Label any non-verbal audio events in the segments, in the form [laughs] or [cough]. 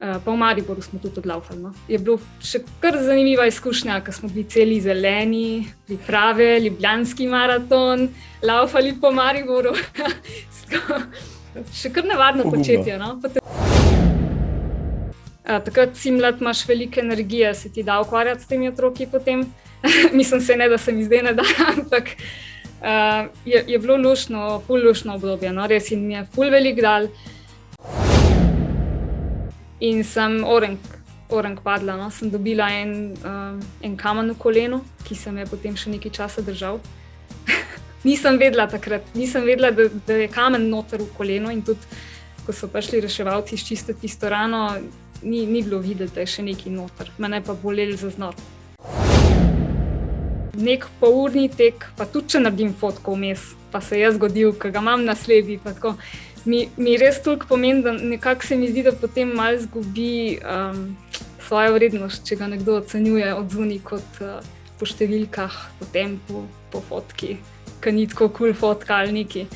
Uh, pa v Mariboru smo tudi odlaufali. No. Je bilo še kar zanimiva izkušnja, ker smo bili celi zeleni, priprave, ljubljanski maraton, laufali po Mariboru. [laughs] še kar nevarno početje. No. Uh, takrat si mlad, imaš veliko energije, se ti da ukvarjati s temi otroki. [laughs] Mislim, se ne, da se mi zdaj ne da, [laughs] ampak uh, je, je bilo lušno, fullušno obdobje, no. res jim je full velik dal in sem orang, orang padla. No. Sem dobila en, uh, en kamen v koleno, ki se me je potem še nekaj časa držal. [laughs] nisem vedela takrat, nisem vedela, da, da je kamen noter v koleno. In tudi, ko so prišli reševalci izčistiti tisto rano, ni, ni bilo videti, da je še nekaj noter. Mene pa boleli za znot. Nek polurni tek, pa tudi če naredim fotko vmes, pa se je zgodil, ker ga imam na sledi mi, mi res toliko pomeni, da nekako se mi zdi, da potem malo izgubi um, svojo vrednost, če ga nekdo ocenjuje od zunaj kot uh, po številkah, po tempu, po fotki, ki ni tako kul cool fotka ali neki.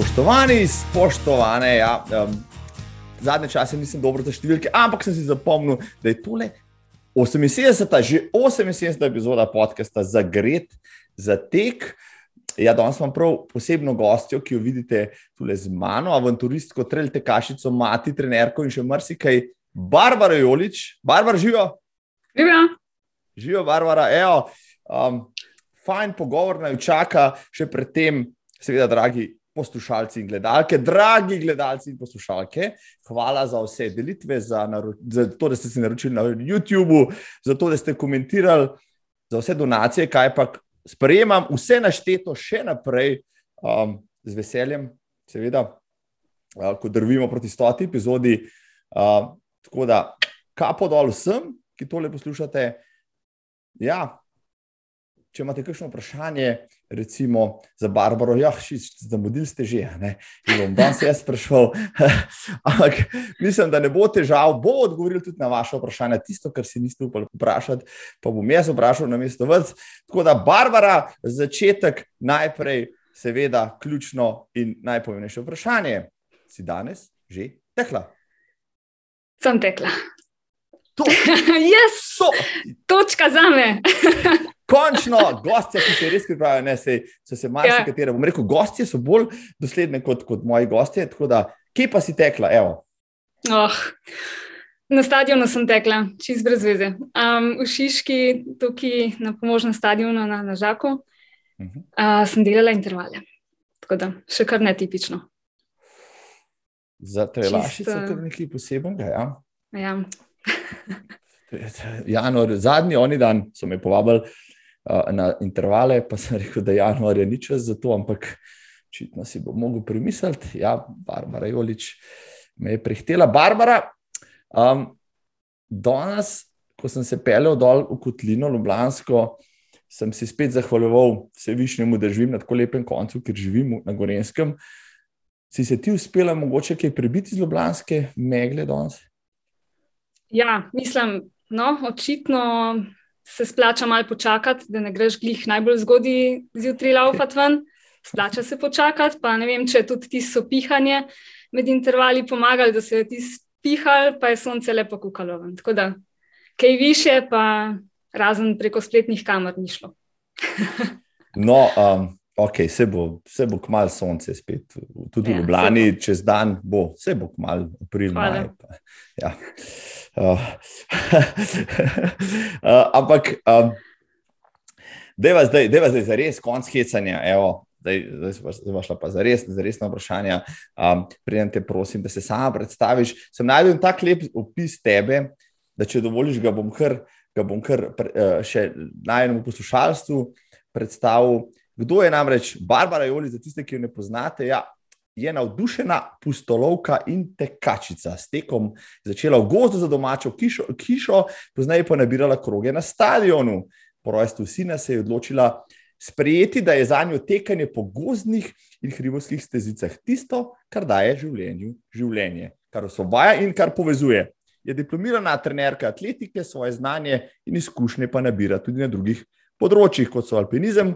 Spoštovani, spoštovane, ja, um, zadnje čase nisem dobro za številke, ampak sem si zapomnil, da je tole 78, že 78 epizoda podcasta za gred, za tek. Ja, danes imam prav posebno gostjo, ki jo vidite tukaj z mano, avanturistko, treljte kašico, mati, trenerko in še marsikaj. Barbara Jolič, Barbara živijo. Živijo. Živijo, Barbara. Evo, um, fajn pogovor naj čaka, še predtem, seveda, dragi poslušalci in gledalke, dragi gledalci in poslušalke, hvala za vse delitve, za, za to, da ste se naročili na YouTubu, za to, da ste komentirali, za vse donacije, kaj pa sprejemam, vse našteto še naprej um, z veseljem, seveda, uh, ko drvimo proti stoti epizodi. Uh, tako da, kapo dol vsem, ki tole poslušate. Ja, če imate kakšno vprašanje, recimo za Barbaro, ja, zamudili ste že, ne, in bom danes jaz sprašal, [laughs] ampak mislim, da ne bo težav, bo odgovoril tudi na vaše vprašanje, tisto, kar si niste upali vprašati, pa bom jaz vprašal na mesto vrc. Tako da, Barbara, začetek najprej, seveda, ključno in najpomembnejše vprašanje. Si danes že tekla? Sem tekla. To je [laughs] yes! točka za me. [laughs] Končno, gostje, ki se res pripravljajo, ne se, so se marsikateri. Ja. Bom rekel, gostje so bolj dosledne kot, kot moji gostje. Tako da, kje pa si tekla? Oh, na stadionu sem tekla, čist brez veze. Um, v Šiški, tukaj na pomožnem stadionu na, na Žaku, uh -huh. uh, sem delala intervale. Tako da, še kar netipično. Za te lašice je to nekaj posebnega. Ja. Ja. [laughs] Januar, zadnji oni dan so me povabili na intervale, pa sem rekel, da januar je nič za to, ampak očitno si bo mogel premisliti. Ja, Barbara Jolič me je prihtela. Barbara, um, danes, ko sem se pelil dol v Kotlino, Ljubljansko, sem se spet zahvaljuval vsevišnjemu, da živim na tako lepem koncu, ker živim na Gorenskem. Si se ti uspela mogoče kaj prebiti iz Ljubljanske megle danes? Ja, mislim, no, očitno se splača malo počakati, da ne greš glih najbolj zgodaj zjutraj laufati ven. Splača se počakati, pa ne vem, če tudi ti so pihanje med intervali pomagali, da se je ti spihal, pa je sonce lepo kukalo. Tako da, kaj više, pa razen preko spletnih kamer ni šlo. [laughs] no, um, ok, se bo, se bo kmalo sonce spet, tudi ja, v Ljubljani, čez dan bo, se bo kmalo, april, maj. Pa, ja. Uh, uh, [laughs] ampak, um, deva zdaj, deva zdaj za res konc hecanja. Evo, zdaj, zdaj boš šla pa za res, za resno vprašanje. Um, Prijem te, prosim, da se sama predstaviš. Sem najdel tak lep opis tebe, da če dovoliš, ga bom kar, ga bom kar uh, še najmenjemu poslušalstvu predstavil. Kdo je namreč Barbara Joli, za tiste, ki jo ne poznate? Ja, je navdušena pustolovka in tekačica. S tekom začela v gozdu za domačo kišo, kišo poznaj pa nabirala kroge na stadionu. Po rojstvu sina se je odločila sprejeti, da je za njo tekanje po gozdnih in hribovskih stezicah tisto, kar daje življenju življenje, kar osvobaja in kar povezuje. Je diplomirana trenerka atletike, svoje znanje in izkušnje pa nabira tudi na drugih področjih, kot so alpinizem,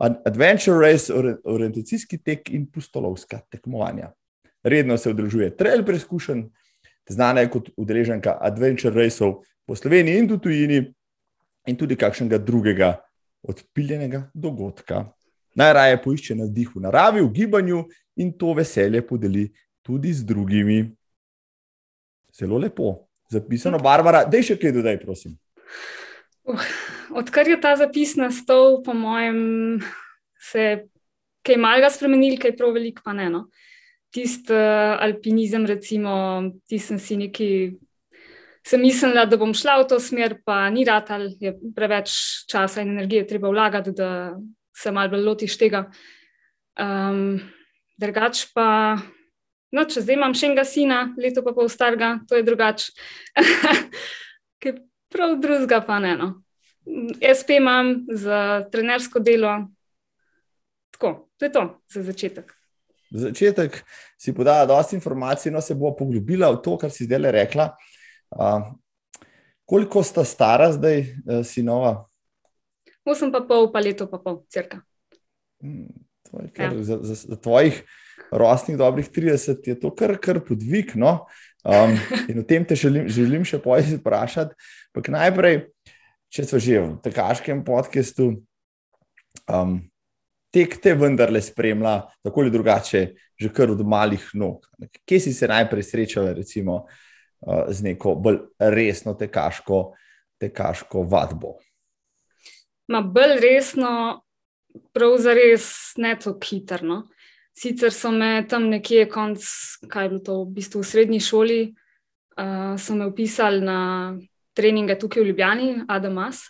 Adventure Race, orientacijski tek in pustolovska tekmovanja. Redno se udeležuje trail preizkušen, znana je kot udeleženka Adventure Raceov po Sloveniji in tudi tujini, in tudi kakšnega drugega odpiljenega dogodka. Najraje poišče na vdihu v naravi, v gibanju in to veselje podeli tudi z drugimi. Zelo lepo, zapisano, Barbara, da je še kaj dodaj, prosim. Uh, odkar je ta zapis nastal, po mojem, se je kaj malega spremenil, kaj prav veliko, pa ne. No. Tisti uh, alpinizem, recimo, ti sem si neki. Sem mislila, da bom šla v to smer, pa ni rad, ali je preveč časa in energije treba vlagati, da se malo bolj lotiš tega. Um, drugač pa, no, če zdaj imam še enega sina, leto pa pol starega, to je drugače. [laughs] prav drugega pa ne. No. SP imam za trenersko delo. Tako, to je to za začetek. Za začetek si podala dosta informacij, no se bo poglobila v to, kar si zdaj le rekla. Uh, koliko sta stara zdaj, uh, sinova? Osem pa pol, pa leto pa pol, crka. Hmm, ja. za, za, za tvojih rostnih dobrih 30 je to kar, kar podvig. No? Um, in o tem te želim, želim še pojasniti, vprašati. Najprej, če smo že v tekaškem podkastu, um, tek te vendarle spremlja, tako ali drugače, že kar od malih nog. Kje si se najprej srečala, recimo, uh, z neko bolj resno tekaško, tekaško vadbo? Ma bolj resno, pravzaprav ne tako hitro. No? Sicer so me tam nekje, konc, kaj je bilo to, v bistvu v srednji šoli, uh, so me upisali na treninge tukaj v Ljubljani, Adamas.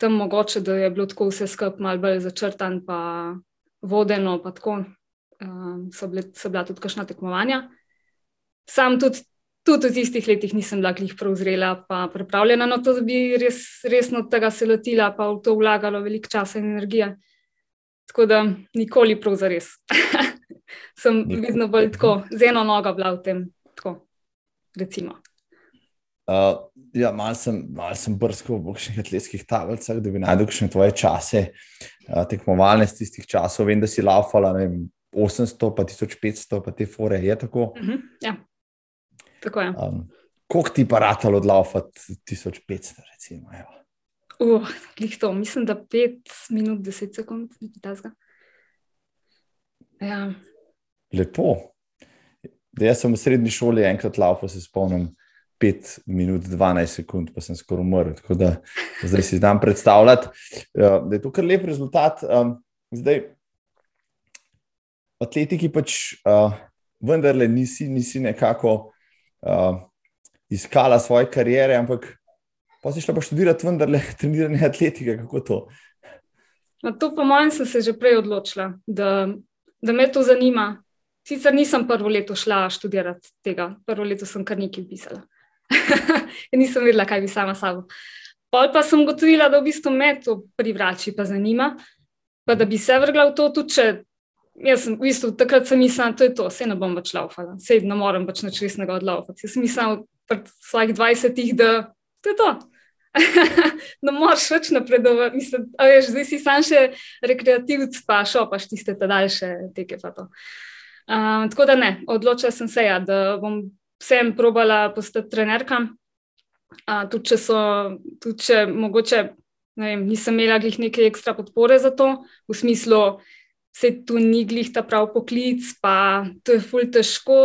Tam mogoče, da je bilo tako vse skupaj malo bolj začrtan, pa vodeno, pa tako uh, so, bile, so bila tudi kakšna tekmovanja. Sam tudi, tudi v tistih letih nisem bila glih prevzrela, pa pripravljena na to, da bi res, resno tega se lotila, pa v to vlagalo veliko časa in energije. Tako da nikoli prav za res. [laughs] Sem vedno bolj tako, z eno nogo bila v tem. Tako, uh, ja, malo sem, mal sem brskal v nekih atletskih tablicah, da bi najdel še tvoje čase, uh, tekmovalne z tistih časov. Vem, da si laufala vem, 800, pa 1500, pa te fore. Je tako? Uh -huh, ja, tako je. Um, Koliko ti pa ratalo odlaufati 1500, recimo? Uh, to, mislim, da 5 minut, 10 sekund, nekaj tasga. Ja. Lepo. Da jaz sem v srednji šoli enkrat laufal, se spomnim. 5 minut, 12 sekund, pa sem skoraj umrl. Tako da zdaj si znam predstavljati, uh, da je to kar lep rezultat. Um, zdaj, atletiki pač uh, vendarle nisi, nisi nekako uh, iskala svoje kariere, ampak pa si šla pa študirati vendarle [laughs] treniranje atletike. Kako to? Na to, po mojem, sem se že prej odločila, da, da me to zanima. Sicer nisem prvo leto šla študirati tega, prvo leto sem kar nekaj pisala. [laughs] nisem vedela, kaj bi sama sabo. Pol pa sem gotovila, da v bistvu me to privrači, pa zanima, pa da bi se vrgla v to tudi, če jaz sem v bistvu takrat sem mislila, da je to, vse ne bom več laufala, vse ne morem več nič resnega odlaufati. Jaz sem mislila pred svojih 20-ih, da to je to. [laughs] no, moraš več napredovati, mislim, zdaj si sam še rekreativc, pa šopaš tiste daljše teke. Uh, tako da ne, odločila sem se, ja, da bom vsem probala postati trenerka. Uh, tudi če so, tudi če mogoče vem, nisem imela glih neke ekstra podpore za to, v smislu, se tu ni glih ta prav poklic, pa to je ful težko,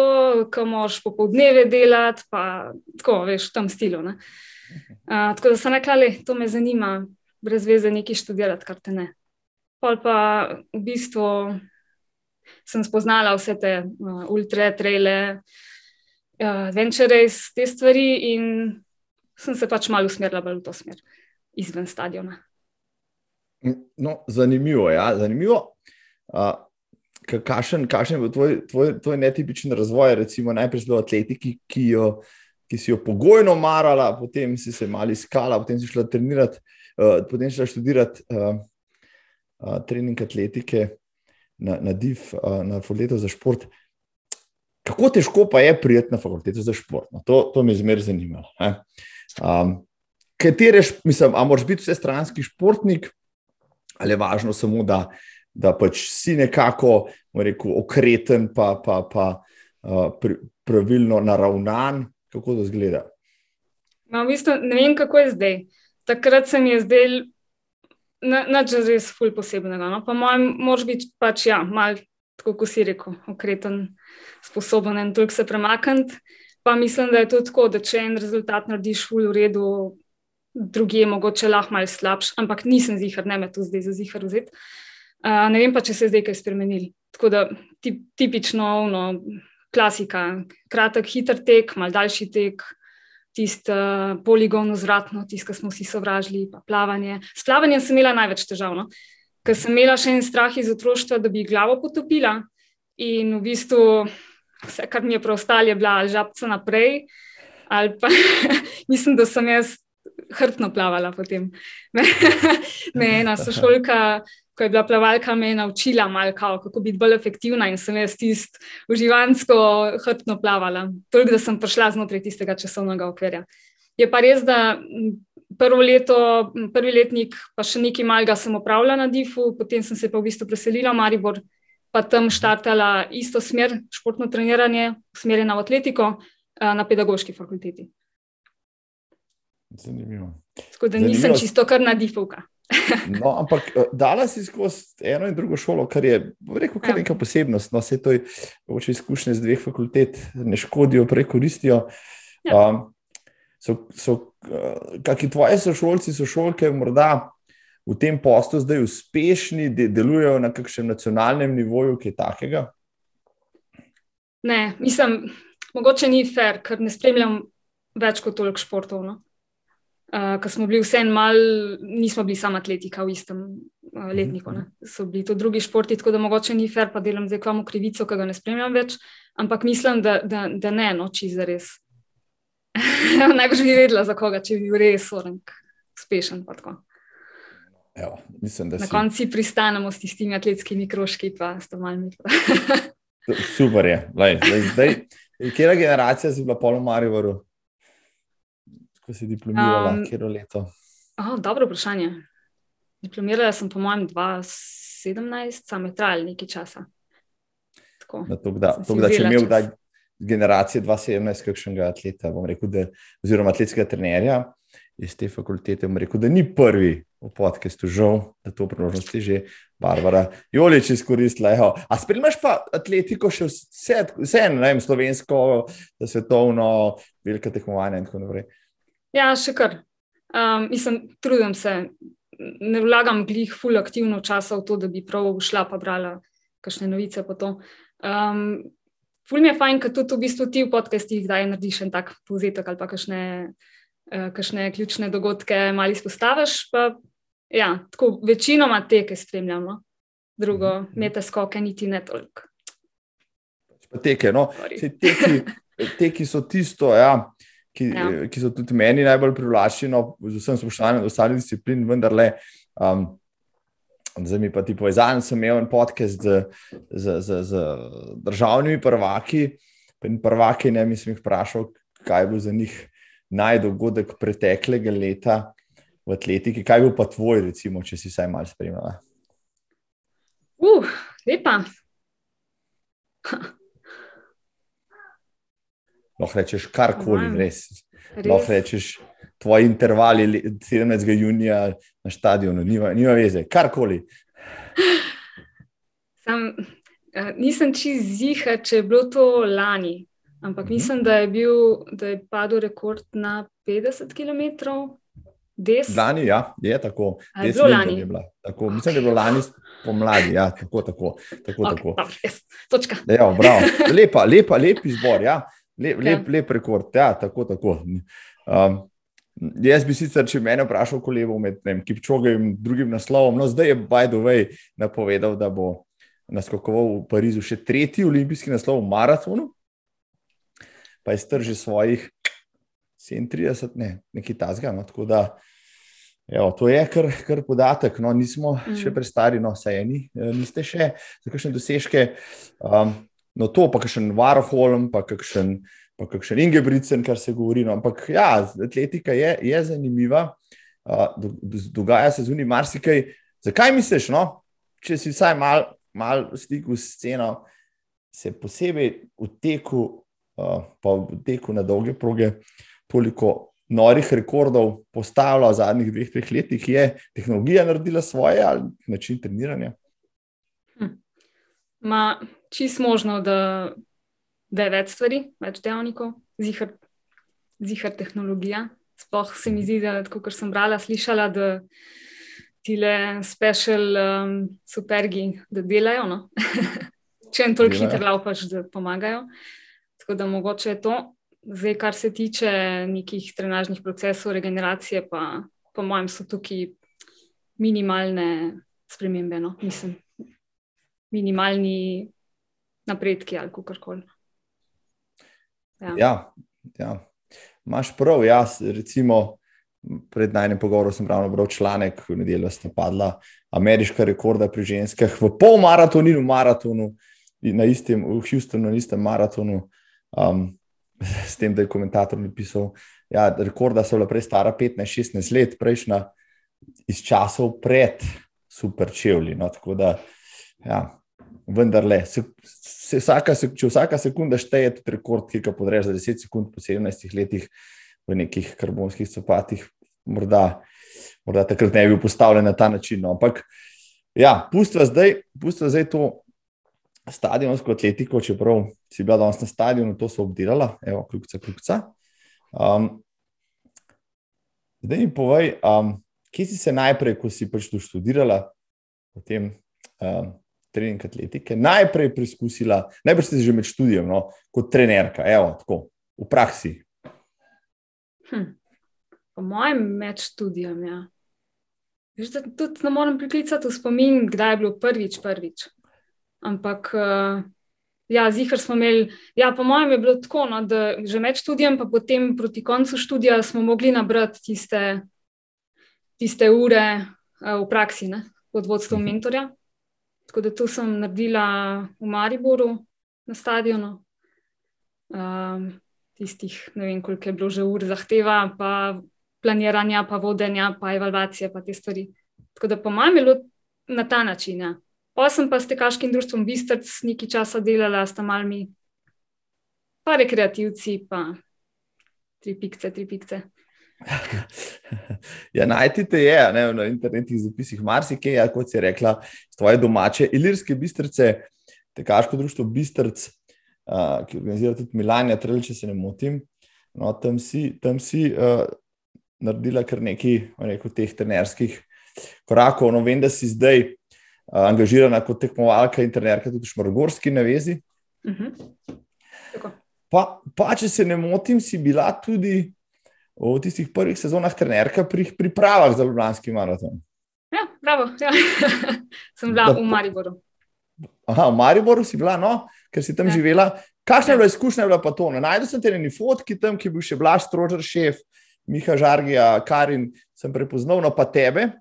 ko moš popoldneve delati, pa tako, veš, v tem stilu. Uh, tako da sem rekla, da to me zanima, brez veze nekaj študirati, kar te ne. Pol pa v bistvu sem spoznala vse te uh, ultra-traile, uh, uh, venture res te stvari, in sem se pač malo usmerila v to smer, izven stadiona. No, zanimivo je. Ja? Zanimivo. Uh, Kakšen je bil tvoj, tvoj, tvoj netipičen razvoj, recimo najprej zelo atletiki, ki, jo, ki si jo pogojno marala, potem si se malo iskala, potem si šla trenirati, uh, potem si šla študirati uh, uh, trening atletike na, na uh, na Fakulteto za šport. Kako težko pa je prijeti na fakulteto za šport? No, to, to me je zmeraj zanimalo. Um, katere, mislim, a moraš biti vse stranski športnik, ali je važno samo, da da pač si nekako rekel, okreten, pa, pa, pa uh, pravilno naravnan, kako to zgleda. No, v bistvu, ne vem, kako je zdaj. Takrat se mi je zdel, da je res ful posebnega. No? Pa moj mož biti pač, ja, mal, tako kot si rekel, okreten, sposoben in toliko se premakniti. Pa mislim, da je to tako, da če en rezultat narediš ful v redu, drugi je mogoče lahko malo slabš, ampak nisem zihar, ne me to zdaj za zihar vzeti. Uh, ne vem pa, če se je zdaj kaj spremenili. Tako da tip, tipično, no, klasika, kratek, hiter tek, mal daljši tek, tisti uh, poligon vzratno, tisti, ki smo vsi sovražili, pa plavanje. S plavanjem sem imela največ težav, no? ker sem imela še en strah iz otroštva, da bi glavo potopila in v bistvu vse, kar mi je preostalo, je bila žabca naprej. Ali pa [laughs] mislim, da sem jaz hrbtno plavala potem. [laughs] Me, me ena sošolka ko je bila plavalka, me je naučila malo, kako biti bolj efektivna in sem jaz tisto uživansko hrbtno plavala. Toliko, da sem prišla znotraj tistega časovnega okvirja. Je pa res, da prvo leto, prvi letnik, pa še nekaj malega sem opravljala na DIF-u, potem sem se pa v bistvu preselila v Maribor, pa tam štartala isto smer, športno treniranje, usmerjena v atletiko na pedagoški fakulteti. Zanimivo. Tako da nisem Zanimivo. čisto kar na DIF-ovka. No, ampak eh, dala si skozi eno in drugo šolo, kar je rekel, kar ja. neka posebnost. No, vse to je oče izkušnje z dveh fakultet, ne škodijo, prej koristijo. Ja. Um, so, so, uh, kakšni tvoji sošolci, sošolke, morda v tem poslu zdaj uspešni, de, delujejo na kakšnem nacionalnem nivoju, ki je takega? Ne, mislim, mogoče ni fair, ker ne spremljam več kot toliko športov. No? Uh, ker smo bili vseeno mal, nismo bili samo atletika v istem uh, letniku, ne. so bili to drugi športi, tako da mogoče ni fair, pa delam zdaj kvamu krivico, ki ga ne spremljam več, ampak mislim, da, da, da ne, noči za res. [laughs] Najbrž bi vedela, za koga, če bi bil res orenk, uspešen. Evo, mislim, Na si... koncu pristanemo s tistimi atletskimi krožki, pa sta malmi. Super je. Lej, lej, zdaj, [laughs] kera generacija si bila polomari vrhu? Ko si diplomirala, um, kje je leto? Oh, dobro vprašanje. Diplomirala sem, po mojem, 2017, samo je trajalo nekaj časa. Tako, da, tok, da, tok, da če imel kdaj generacije 2017, kakšnega atleta, bom rekel, da, oziroma atletskega trenerja iz te fakultete, bom rekel, da ni prvi v podkastu, žal, da to priložnost je že Barbara Jolič izkoristila. Eho. A spremljaš pa atletiko še vse, vse ne vem, slovensko, svetovno, velike tekmovanja in tako naprej. Ja, še kar. Um, mislim, trudim se, ne vlagam glih, ful aktivno časa v to, da bi prav šla pa brala kakšne novice. Um, ful mi je fajn, ker tudi v bistvu ti v podcestih kdaj narediš en tak povzetek ali pa kakšne, uh, kakšne ključne dogodke malo izpostaviš. Pa, ja, tako večinoma teke spremljamo, no. drugo, mm -hmm. mete skoke, niti ne toliko. Teke, no. teki, [laughs] teki so tisto, ja ki, ja. ki so tudi meni najbolj privlačni, no, z vsem spoštovanjem do ostalih disciplin, vendar le. Um, Zdaj mi pa ti povej, zadnji sem imel en podcast z, z, z, z državnimi prvaki. Prvaki, ne, mislim, jih vprašal, kaj je bil za njih najdogodek preteklega leta v atletiki. Kaj je bil pa tvoj, recimo, če si vsaj malo spremljala? Uf, uh, lepa [laughs] lahko rečeš karkoli, res. res. Lahko rečeš tvoj interval 17. junija na stadionu, nima, nima veze, karkoli. Sam, uh, nisem čist ziha, če je bilo to lani, ampak mhm. mislim, da je, bil, da je padel rekord na 50 km. Des? Lani, ja, je tako. Je bilo lani. Je tako. Mislim, da je bilo lani pomladi. Ja, tako, tako, tako, okay, tako. Dobro, yes. Točka. Ja, lepa, lepa, lep izbor. Ja. Lep, lep, ja. lep rekord, ja, tako. tako. Um, jaz bi sicer, če me vprašal, koliko je med Kipčogem in drugim naslovom, no zdaj je Bajdovej napovedal, da bo naskakoval v Parizu še tretji olimpijski naslov v maratonu, pa je strži svojih 37, ne, nekaj tasga. No, tako da, evo, to je kar, kar podatek. No, nismo mm. še prestari, no, saj eni, eh, niste še za kakšne dosežke. Um, no to pa še en Warhol, pa kakšen, pa kakšen Ingebrigtsen, kar se govori. No. Ampak ja, atletika je, je zanimiva, uh, dogaja se zunaj marsikaj. Zakaj misliš, no? če si vsaj malo mal v stiku s sceno, se posebej v teku, uh, pa v teku na dolge proge, toliko norih rekordov postavila v zadnjih dveh, treh letih, je tehnologija naredila svoje ali način treniranja? Hm. Ma, čist možno, da, da je več stvari, več dejavnikov, zihar, zihar tehnologija. Sploh se mi zdi, da kot sem brala, slišala, da ti le special um, supergi, da delajo. No? [laughs] Če en toliko hitro laupaš, da pomagajo. Tako da mogoče je to. Zdaj, kar se tiče nekih trenažnih procesov, regeneracije, pa po mojem so tukaj minimalne spremembe, no? mislim, minimalni napredki ali kako koli. Ja. ja, ja. Imáš prav, jaz, recimo, pred najmenjim pogovorom sem ravno bral članek, v nedeljo sta padla ameriška rekorda pri ženskah v pol maratonu in v maratonu, na istem, v Houstonu, na istem maratonu. Um, [laughs] s tem, da je komentator napisal, da ja, rekorda so bila prej stara 15-16 let, prejšnja iz časov pred super čevlji. No, tako da, ja, vendarle, se vsaka, če vsaka sekunda šteje, tudi rekord, ki ga podreš za 10 sekund po 17 letih v nekih karbonskih copatih, morda, morda takrat ne bi bil postavljen na ta način. No. Ampak, ja, pustva zdaj, pustva zdaj to stadionsko atletiko, čeprav si bila danes na stadionu, to so obdelala, evo, kljubca, kljubca. Um, zdaj mi povej, um, kje si se najprej, ko si pač tu študirala, potem um, trening atletike, najprej preizkusila, najprej si že med študijem, no, kot trenerka, evo, tako, v praksi. Hm. Po mojem, med študijem, ja. Veš, tudi ne morem priklicati v spomin, kdaj je bilo prvič, prvič. Ampak, uh, ja, zihar smo imeli, ja, po mojem, je bilo tako, no, da že med študijem, pa potem proti koncu študija smo mogli nabrati tiste, tiste ure uh, v praksi, ne, pod vodstvom mhm. mentorja. Tako da to sem naredila v Mariboru na stadionu. Um, tistih, ne vem, koliko je bilo že ur zahteva, pa planiranja, pa vodenja, pa evalvacije, pa te stvari. Tako da po mojem je bilo na ta način. Ja. Pa sem pa s tekaškim društvom Bistrc nekaj časa delala, sta malmi, pa rekreativci, pa tri pikce, tri pikce. [laughs] ja, najti te je ne, na internetnih zapisih, marsikaj, ja, kot si rekla, svoje domače ilirske bistrce, tekaško društvo Bistrc, uh, ki organizira tudi Milanja, trelj, če se ne motim. No, tam si, tam si uh, naredila kar nekaj rekel, teh trenerskih korakov. No, vem, da si zdaj angažirana kot tekmovalka in trenerka tudi v Šmargorski navezi. Uh mhm. -huh. pa, pa, če se ne motim, si bila tudi v tistih prvih sezonah trenerka pri pripravah za Ljubljanski maraton. Ja, bravo. Ja. [laughs] Sem bila da, v Mariboru. Aha, v Mariboru si bila, no, ker si tam ja. živela. Kakšna je bila izkušnja, bila pa to? Najdel sem te neki fotki tam, ki je bil še Blaž, strožar šef, Miha Žargija, Karin, sem prepoznal, no pa tebe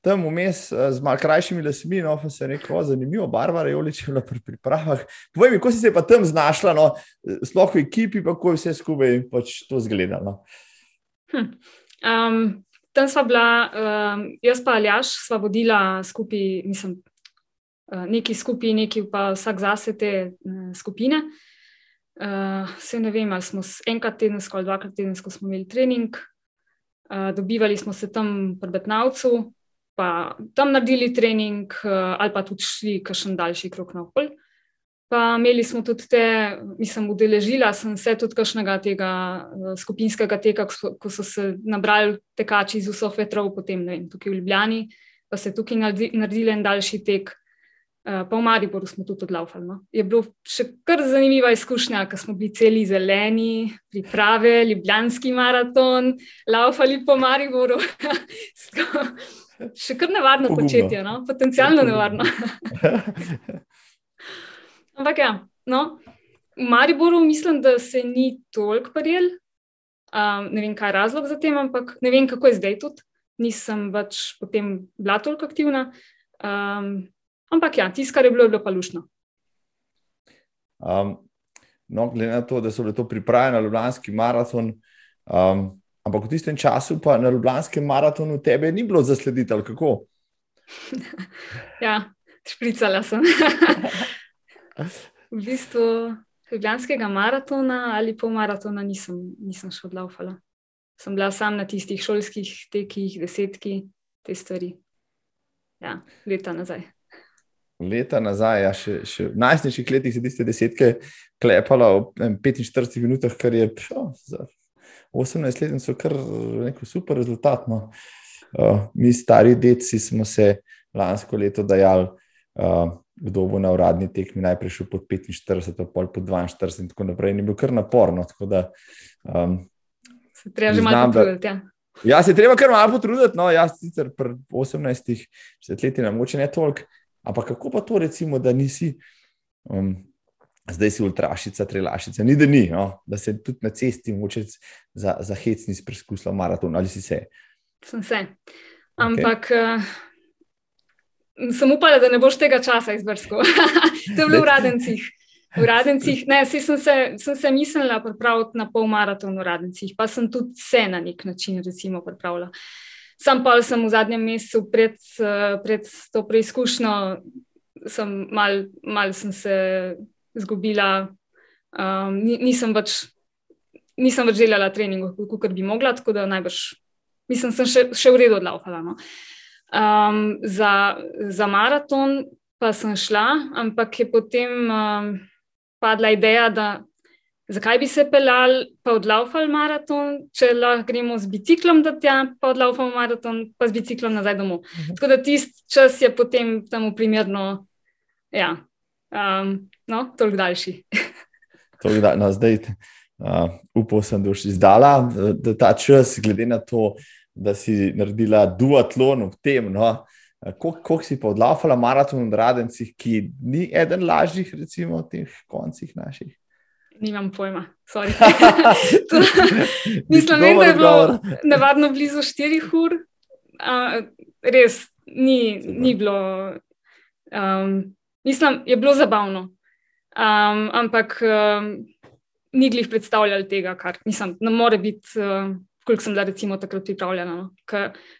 tam vmes eh, z malo krajšimi lasmi, no, pa se je rekel, zanimivo, Barbara je oličila pri pripravah. Povej mi, kako si se pa tam znašla, no, sploh v ekipi, pa kako je vse skupaj pač to zgledalo. Hm. Um, tam sva bila, um, jaz pa Aljaš, sva vodila skupaj, mislim, uh, neki skupaj, neki pa vsak zase te uh, skupine. Uh, se ne vem, ali smo enkrat tedensko ali dvakrat tedensko imeli trening, uh, dobivali smo se tam pri Betnavcu, pa tam naredili trening, eh, ali pa tudi šli kakšen daljši krok na okolje. Pa imeli smo tudi te, mislim, udeležila sem se tudi kakšnega tega eh, skupinskega teka, ko so se nabrali tekači iz vseh vetrov, potem vem, tukaj v Ljubljani, pa se tukaj naredili en daljši tek. Eh, pa v Mariboru smo tudi odlaufali. No. Je bilo še kar zanimiva izkušnja, ker smo bili celi zeleni, priprave, ljubljanski maraton, laufali po Mariboru. [laughs] Še kar nevarno Pogumno. početje, no? potencialno nevarno. [laughs] Ampak ja, no, v Mariboru mislim, da se ni toliko prijel. Um, ne vem, kaj je razlog za tem, ampak ne vem, kako je zdaj tudi. Nisem več potem bila toliko aktivna. Um, ampak ja, tisto, kar je bilo, je bilo pa lušno. Um, no, glede na to, da so bile to priprave na Ljubljanski maraton, um, Ampak v tistem času, pa na Ljubljanskem maratonu, tebe ni bilo zaslediti, ali kako? [laughs] ja, špricala sem. [laughs] v bistvu Ljubljanskega maratona ali pol maratona nisem, nisem še odlaufala. Sem bila sam na tistih šolskih tekih, desetki, te stvari. Ja, leta nazaj. Leta nazaj, ja, še, še v najstniških letih si tiste desetke klepala v 45 minutah, kar je šo, za 18 let, so kar neko super rezultat. No. Uh, mi, stari deci, smo se lansko leto dajali, uh, kdo bo na uradni tekmi najprej šel pod 45, pa pol pod 42 in tako naprej. Ni bil kar naporno. Da, um, se treba že malo potruditi. Ja. ja, se treba kar malo potruditi. No, jaz sicer pri 18 letih moče ne toliko, ampak kako pa to recimo, da nisi. Um, Zdaj si ultrašica, trelašica, ni da ni, no? da se tudi na cesti moče za, za hec nisi preizkusila maraton ali si se. Sem se. Ampak okay. Uh, sem upala, da ne boš tega časa izbrskal. [laughs] to je bilo v Radencih. V Radencih, [laughs] ne, sem se, sem se mislila pripraviti na pol maraton v Radencih, pa sem tudi se na nek način recimo pripravila. Sam pa sem v zadnjem mesecu pred, uh, pred to preizkušnjo, sem mal, mal sem se izgubila, um, nisem, več, nisem več delala treningov, kot bi mogla, tako da najbrž, mislim, sem še, še v redu odlaufala. No. Um, za, za maraton pa sem šla, ampak je potem um, padla ideja, da zakaj bi se pelal, pa odlaufal maraton, če lahko gremo z biciklom do tja, pa odlaufal maraton, pa z biciklom nazaj domov. Mhm. Tako da tisti čas je potem temu primerno. Ja, um, no, toliko daljši. [laughs] toliko da, no, zdaj, uh, upal sem, da boš izdala da ta čas, glede na to, da si naredila duatlon v tem. No, Kako si pa odlafala maraton v Radencih, ki ni eden lažjih, recimo, v teh koncih naših? Nimam pojma, sorry. [laughs] Mislim, vem, da je bilo navadno blizu 4 ur. Uh, res, ni, ni bilo. Um, Mislim, je bilo zabavno, um, ampak um, ni glih predstavljali tega, kar nisem, ne more biti, uh, koliko sem bila recimo takrat pripravljena. No?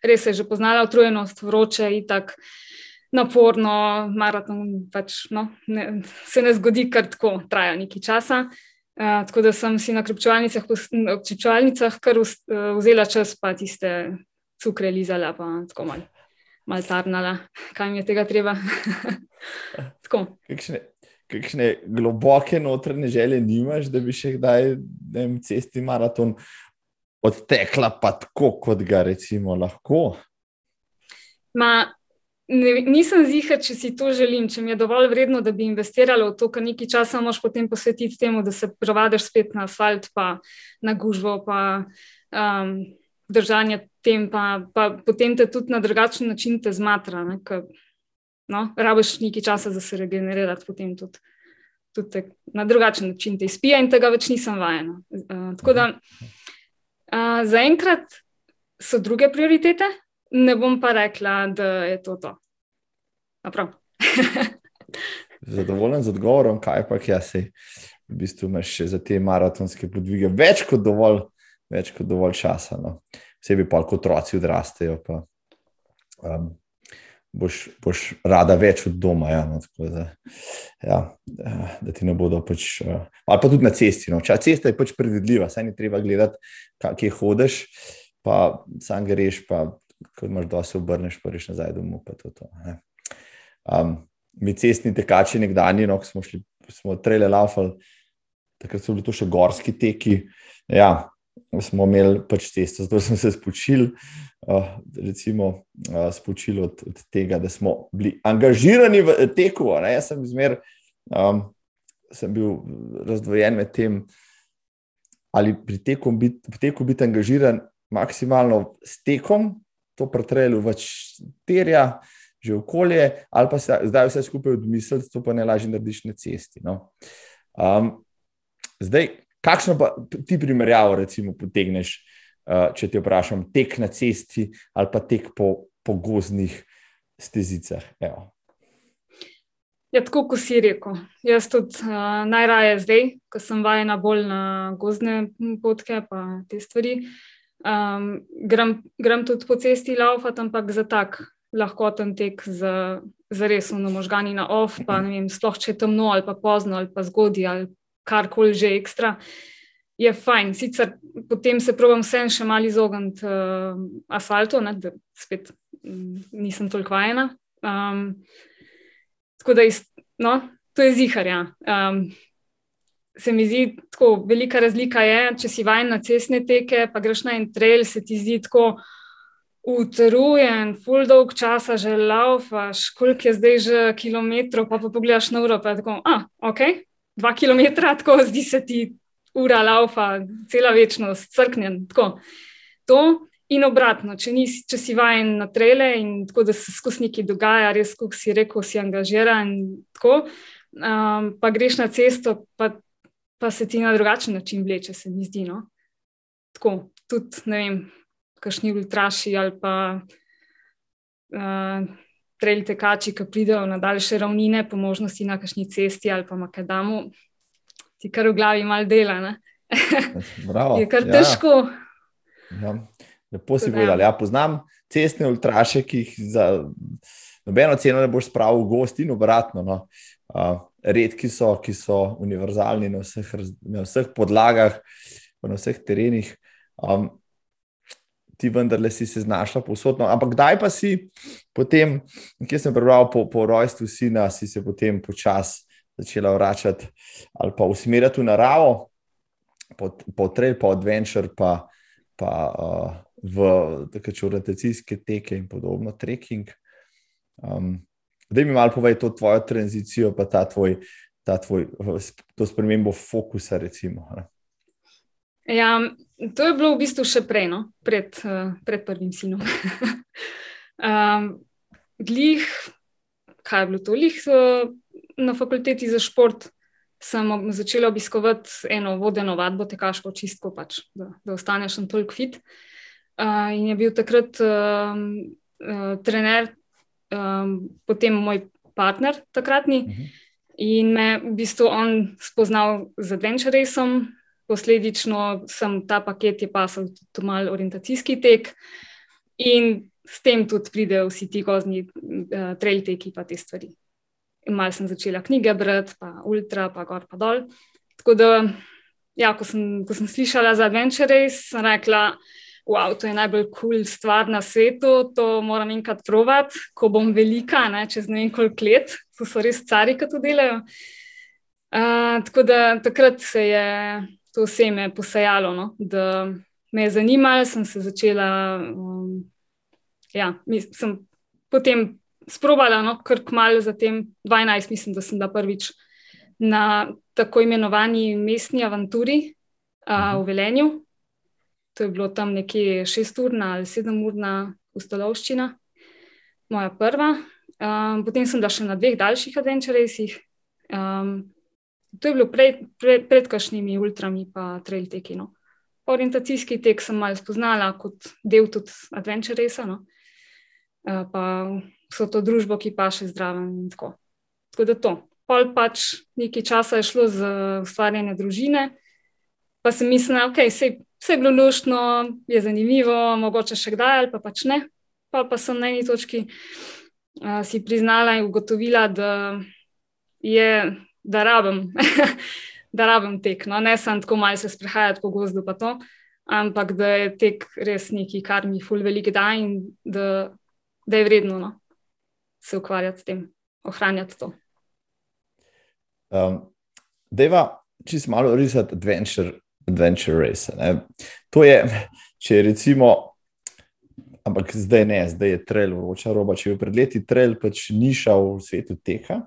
Res je že poznala utrujenost, vroče in tako naporno, maraton pač, no, ne, se ne zgodi kar tako, traja nekaj časa. Uh, tako da sem si na krpčevalnicah kar vzela čas, pa tiste cukre lizala, pa tako malo mal tarnala, kaj mi je tega treba. [laughs] kakšne, kakšne globoke notranje želje nimaš, da bi še kdaj vem, cesti maraton odtekla, pa tako, kot ga recimo lahko? Ma, ne, nisem ziha, če si to želim, če mi je dovolj vredno, da bi investirala v to, kar nekaj časa moš potem posvetiti temu, da se provadiš spet na asfalt, pa na gužvo, pa um, držanje tem, pa, pa potem te tudi na drugačen način te zmatra. Ne, ka, no, rabiš nekaj časa, da se regenerirati, potem tudi, tudi te, na drugačen način te izpija in tega več nisem vajena. Uh, tako da uh, zaenkrat so druge prioritete, ne bom pa rekla, da je to to. [laughs] Zadovoljen z odgovorom, kaj pa jaz si. V bistvu imaš za te maratonske podvige več kot dovolj več kot dovolj časa. No. Vsebi pa, ko otroci odrastejo, pa um, boš, boš rada več od doma. Ja, no, da, ja, da ti ne bodo pač. Uh, ali pa tudi na cesti. No. Ča, cesta je pač predvidljiva, saj ni treba gledati, kje hodeš, pa sam greš, pa ko imaš do se obrneš, pa reš nazaj domov. To, to, um, mi cestni tekači nekdani, no, smo šli, smo trele laufali, takrat so bili to še gorski teki. Ja, smo imeli pač cesto, zato smo se spočili, uh, recimo, uh, spočili od, od tega, da smo bili angažirani v teku. Ne? Jaz sem izmer, um, sem bil razdvojen med tem, ali pri teku biti, teku biti angažiran maksimalno s tekom, to pretrelu več terja. Že okolje, ali pa se zdaj vse skupaj odmisliti, to pa ne lažje narediš na cesti. No. Um, zdaj, Kakšno pa ti primerjavo, recimo, potegneš, uh, če ti vprašam, tek na cesti ali pa tek po, po gozdnih stezicah? Evo. Ja, tako kot si rekel. Jaz tudi uh, najraje zdaj, ko sem vajena bolj na gozdne potke, pa te stvari. Um, grem, grem tudi po cesti laufati, ampak za tak lahkoten tek z, z res na možgani na off, pa ne vem, sploh če je temno ali pa pozno ali pa zgodaj ali karkoli že ekstra. Je fajn, sicer potem se probujem vsem še malo izogniti uh, asfaltu, ne, da spet um, nisem toliko vajena. Um, tako da, iz, no, to je ziharja. Um, se mi zdi tako velika razlika, je, če si vajen na cestne teke, pa greš na en trail, se ti zdi tako utrujen, full dolg časa že laufaš, koliko je zdaj že kilometrov, pa pa pogledaš na uro, pa je tako, a, ok, dva kilometra, tako zdi se ti ura laufa, cela večnost, crknjen, tako. To in obratno, če, nis, če si vajen na trele in tako, da se skozi nekaj dogaja, res, kot si rekel, si angažiran in tako, um, pa greš na cesto, pa pa se ti na drugačen način vleče, se mi zdi. No? Tako, tudi, ne vem, kakšni ultraši ali pa uh, trail tekači, ki pridejo na daljše ravnine, po možnosti na kakšni cesti ali pa makadamu, ti kar v glavi mal dela. [laughs] Bravo, je kar ja. težko. Ja. Lepo si povedal. Ja, poznam cestne ultraše, ki jih za nobeno ceno ne boš spravil v gost in obratno. No. Uh, redki so, ki so univerzalni na vseh, na vseh podlagah, na vseh terenih. Um, ti vendarle si se znašla posodno. Ampak kdaj pa si potem, kje sem prebral po, po rojstvu sina, si se potem počasi začela vračati ali pa usmerjati v naravo, po, po trail, po adventure, pa, pa uh, v tako rotacijske teke in podobno, trekking. Um, da mi malo povej to tvojo tranzicijo, pa ta tvoj, ta tvoj to spremembo fokusa. Recimo, ja, to je bilo v bistvu še prej, no? pred, uh, pred prvim sinom. [laughs] um, glih, kaj je bilo to? Glih uh, na fakulteti za šport. Sem začela obiskovati eno vodeno vadbo, tekaško čistko, pač, da, da ostaneš tam toliko fit. Uh, in je bil takrat uh, uh, trener um, potem moj partner, takratni, uh mhm. -huh. in me v bistvu on spoznal z Adventure Racem. Posledično sem ta paket je pasal tudi malo orientacijski tek, in s tem tudi pridejo vsi ti gozni uh, trail teki, pa te stvari. In malo sem začela knjige brati, pa ultra, pa gor, pa dol. Tako da, ja, ko, sem, ko sem slišala za Adventure Race, sem rekla, wow, to je najbolj kul cool stvar na svetu, to moram enkrat provat, ko bom velika, ne, čez ne vem koliko let, to so res cari, ki to delajo. Uh, tako da takrat se je to vse me posajalo, no, da me je zanimalo, sem se začela. Um, ja, sem potem sprobala, no, kar kmalo zatem, 12, mislim, da sem da prvič na tako imenovani mestni avanturi uh, v Velenju, To je bilo tam nekje šesturna ali sedemurna ustolovščina, moja prva. Um, potem sem bila še na dveh daljših adventurejsih. Um, to je bilo pred, pred, pred kašnimi ultrami, pa trail teki. No. Orientacijski tek sem malo spoznala kot del tudi adventurejsa, no. uh, pa so to družbo, ki pa še zdravo in tako. Tako da to. Pol pač nekaj časa je šlo za ustvarjanje družine, pa sem mislila, ok, sej vse je bilo luštno, je zanimivo, mogoče še kdaj ali pa pač ne. Pa, pa sem na eni točki uh, si priznala in ugotovila, da je, da rabim, [laughs] da rabim tek. No? Ne sem tako malce sprehajati po gozdu, pa to, ampak da je tek res nekaj, kar mi ful velik da in da, da je vredno no? se ukvarjati s tem, ohranjati to. Um, Deva, če si malo risati adventure adventure race. Ne. To je, če recimo, ampak zdaj ne, zdaj je trail vroča roba. Če je pred leti trail pač niša v svetu teka,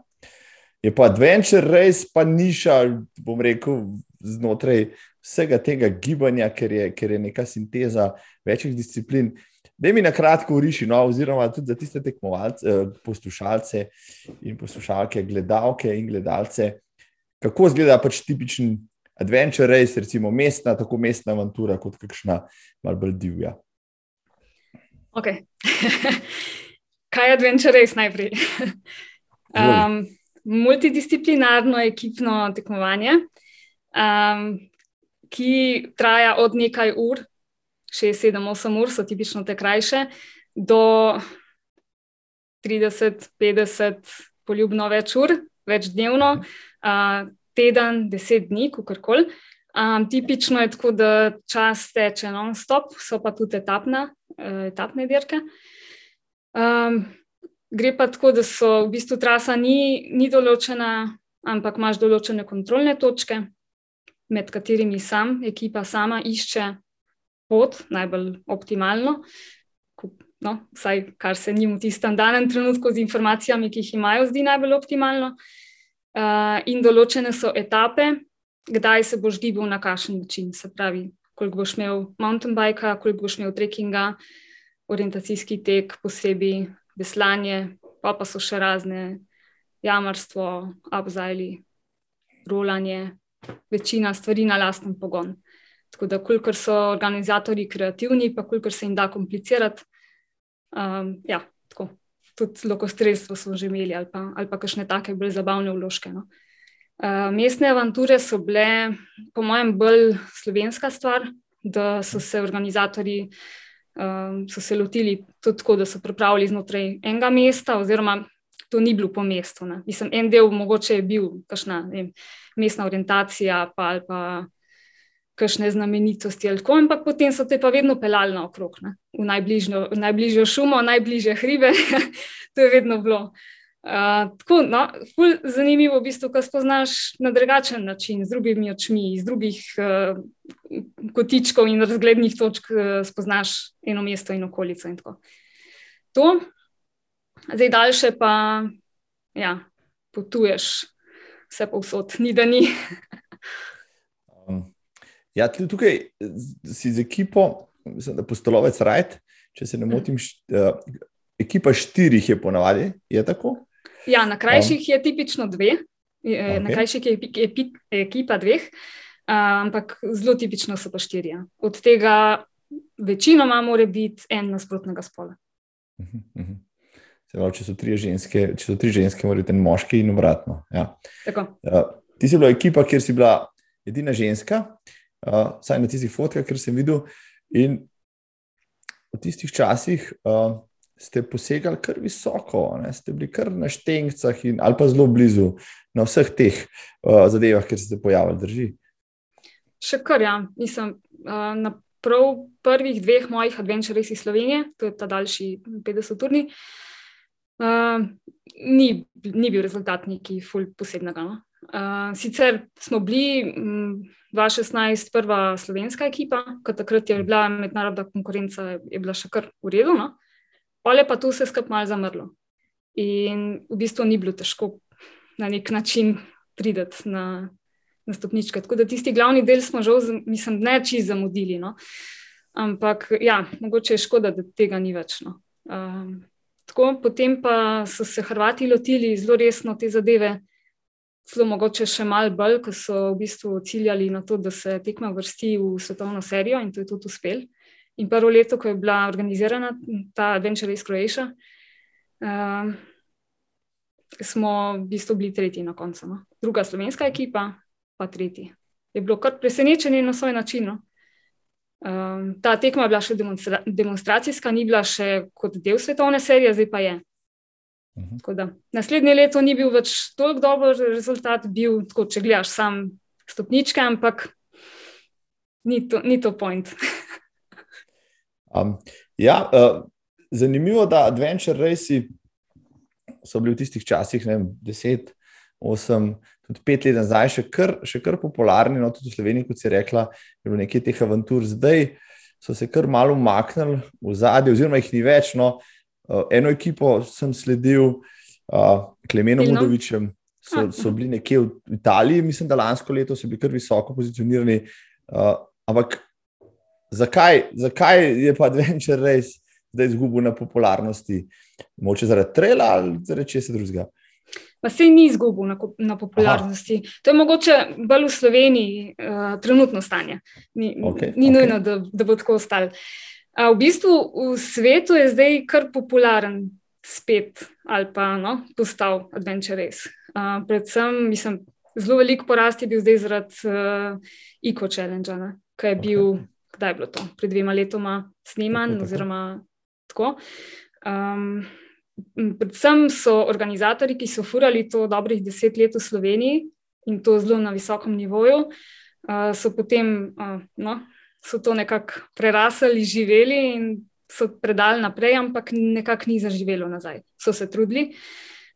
je pa adventure race pa niša, bom rekel, znotraj vsega tega gibanja, ker je, ker je neka sinteza večjih disciplin. Da mi na kratko uriši, no, oziroma tudi za tiste tekmovalce, eh, poslušalce in poslušalke, gledalke in gledalce, kako izgleda pač tipičen adventure race, recimo mestna, tako mestna avantura, kot kakšna malce bolj divja. Ok. [laughs] Kaj je adventure race najprej? um, multidisciplinarno ekipno tekmovanje, um, ki traja od nekaj ur, 6, 7, 8 ur, so tipično te krajše, do 30, 50, poljubno več ur, več dnevno, uh, teden, deset dni, kako koli. Um, tipično je tako, da čas teče non-stop, so pa tudi etapna, uh, etapne dirke. Um, gre pa tako, da so v bistvu trasa ni, ni določena, ampak imaš določene kontrolne točke, med katerimi sam, ekipa sama išče pot, najbolj optimalno. No, vsaj kar se njim v tistem danem trenutku z informacijami, ki jih imajo, zdi najbolj optimalno. Uh, in določene so etape, kdaj se boš gibal na kakšen način. Se pravi, koliko boš imel mountain bike, koliko boš imel trekkinga, orientacijski tek, posebej veslanje, pa pa so še razne jamarstvo, abzajli, rolanje, večina stvari na lasten pogon. Tako da, kolikor so organizatori kreativni, pa kolikor se jim da komplicirati, um, ja, tako. Tudi lokostrelstvo smo že imeli, ali pa, ali pa kakšne take bolj zabavne vložke. No. Uh, mestne avanture so bile, po mojem, bolj slovenska stvar, da so se organizatori um, so se lotili tudi tako, da so pripravili znotraj enega mesta, oziroma to ni bilo po mestu. Ne. Mislim, en del mogoče je bil kakšna vem, mestna orientacija pa, ali pa kakšne znamenitosti, ali tako, ampak potem so te pa vedno pelali naokrog, ne. v najbližjo šumo, najbližje hribe, [laughs] to je vedno bilo. Uh, tako, no, zanimivo je, v bistvu, ko spoznaš na drugačen način, z drugimi očmi, iz drugih uh, kotičkov in razglednih točk, uh, spoznaš eno mesto in okolico. In to, zdaj daljše pa, ja, potuješ vse povsod, ni da ni. um, ja, tukaj si z ekipo, mislim, da postolovec Rajt, če se ne motim, št, uh, ekipa štirih je ponavadi, je tako? Ja, na krajših je tipično dve, okay. na krajših je ekipa dveh, ampak zelo tipično so pa štirje. Od tega večinoma mora biti en nasprotnega spola. Uh -huh, uh -huh. Pravi, če so tri ženske, če so tri ženske, mora biti en moški in obratno. Ja. Uh, ti si bila ekipa, kjer si bila edina ženska, uh, vsaj na tistih fotkah, kjer sem videl. In v tistih časih uh, ste posegali kar visoko, ne? ste bili kar na štengcah ali pa zelo blizu na vseh teh uh, zadevah, kjer ste se pojavili, drži. Še kar ja, nisem uh, na prav prvih dveh mojih adventurih iz Slovenije, to je ta daljši 50-urni. Uh, ni, ni bil rezultat neki ful posebnega. No? Uh, sicer smo bili m, 2016 prva slovenska ekipa, ker takrat je bila mednarodna konkurenca, je bila še kar v redu. No? Pole pa tu vse skupaj malo zamrlo. In v bistvu ni bilo težko na nek način priti na, na stopničke. Tako da tisti glavni del smo že, mislim, ne čist zamudili. No. Ampak ja, mogoče je škoda, da tega ni več. No. Um, tako, potem pa so se Hrvati lotili zelo resno te zadeve. Celo mogoče še malo bolj, ko so v bistvu ciljali na to, da se tekma vrsti v svetovno serijo in to je tudi uspelo. In prvo leto, ko je bila organizirana ta Adventure Race Croatia, uh, smo v bistvu bili tretji na koncu. No? Druga slovenska ekipa, pa tretji. Je bilo kar presenečenje na svoj način. No? Um, ta tekma je bila še demonstra demonstracijska, ni bila še kot del svetovne serije, zdaj pa je. Mhm. Da, naslednje leto ni bil več tako dober rezultat, bil tako, če gledaš sam stopničke, ampak ni to, ni to point. [laughs] Um, ja, uh, zanimivo je, da adventure raci so bili v tistih časih, ne vem, deset, osem, tudi pet let nazaj, še kar, še kar popularni, no, tudi v Sloveniji, kot si rekla, je bilo nekaj teh avantur, zdaj so se kar malo umaknili v zadje, oziroma jih ni več. No, uh, eno ekipo sem sledil, uh, Klemenom Mudovičem. So, so bili nekje v Italiji, mislim, da lansko leto so bili kar visoko pozicionirani. Uh, ampak zakaj, zakaj je pa [laughs] Adventure Race zdaj izgubil na popularnosti? Moče zaradi trela ali zaradi česa drugega? Pa se ni izgubil na, na popularnosti. Aha. To je mogoče bolj v Sloveniji uh, trenutno stanje. Ni, okay, ni okay. nujno, da, da bo tako ostalo. Uh, v bistvu v svetu je zdaj kar popularen spet ali pa no, postal Adventure Race. Uh, predvsem, mislim, zelo velik porast je bil zdaj zaradi uh, Eco Challenge, ki je okay. Kdaj je bilo to, pred dvema letoma sneman, tako, tako. oziroma tako. Um, predvsem so organizatori, ki so furali to dobrih deset let v Sloveniji in to zelo na visokem nivoju, uh, so potem uh, no, so to nekako prerasli, živeli in so predali naprej, ampak nekako ni zaživelo nazaj. So se trudili.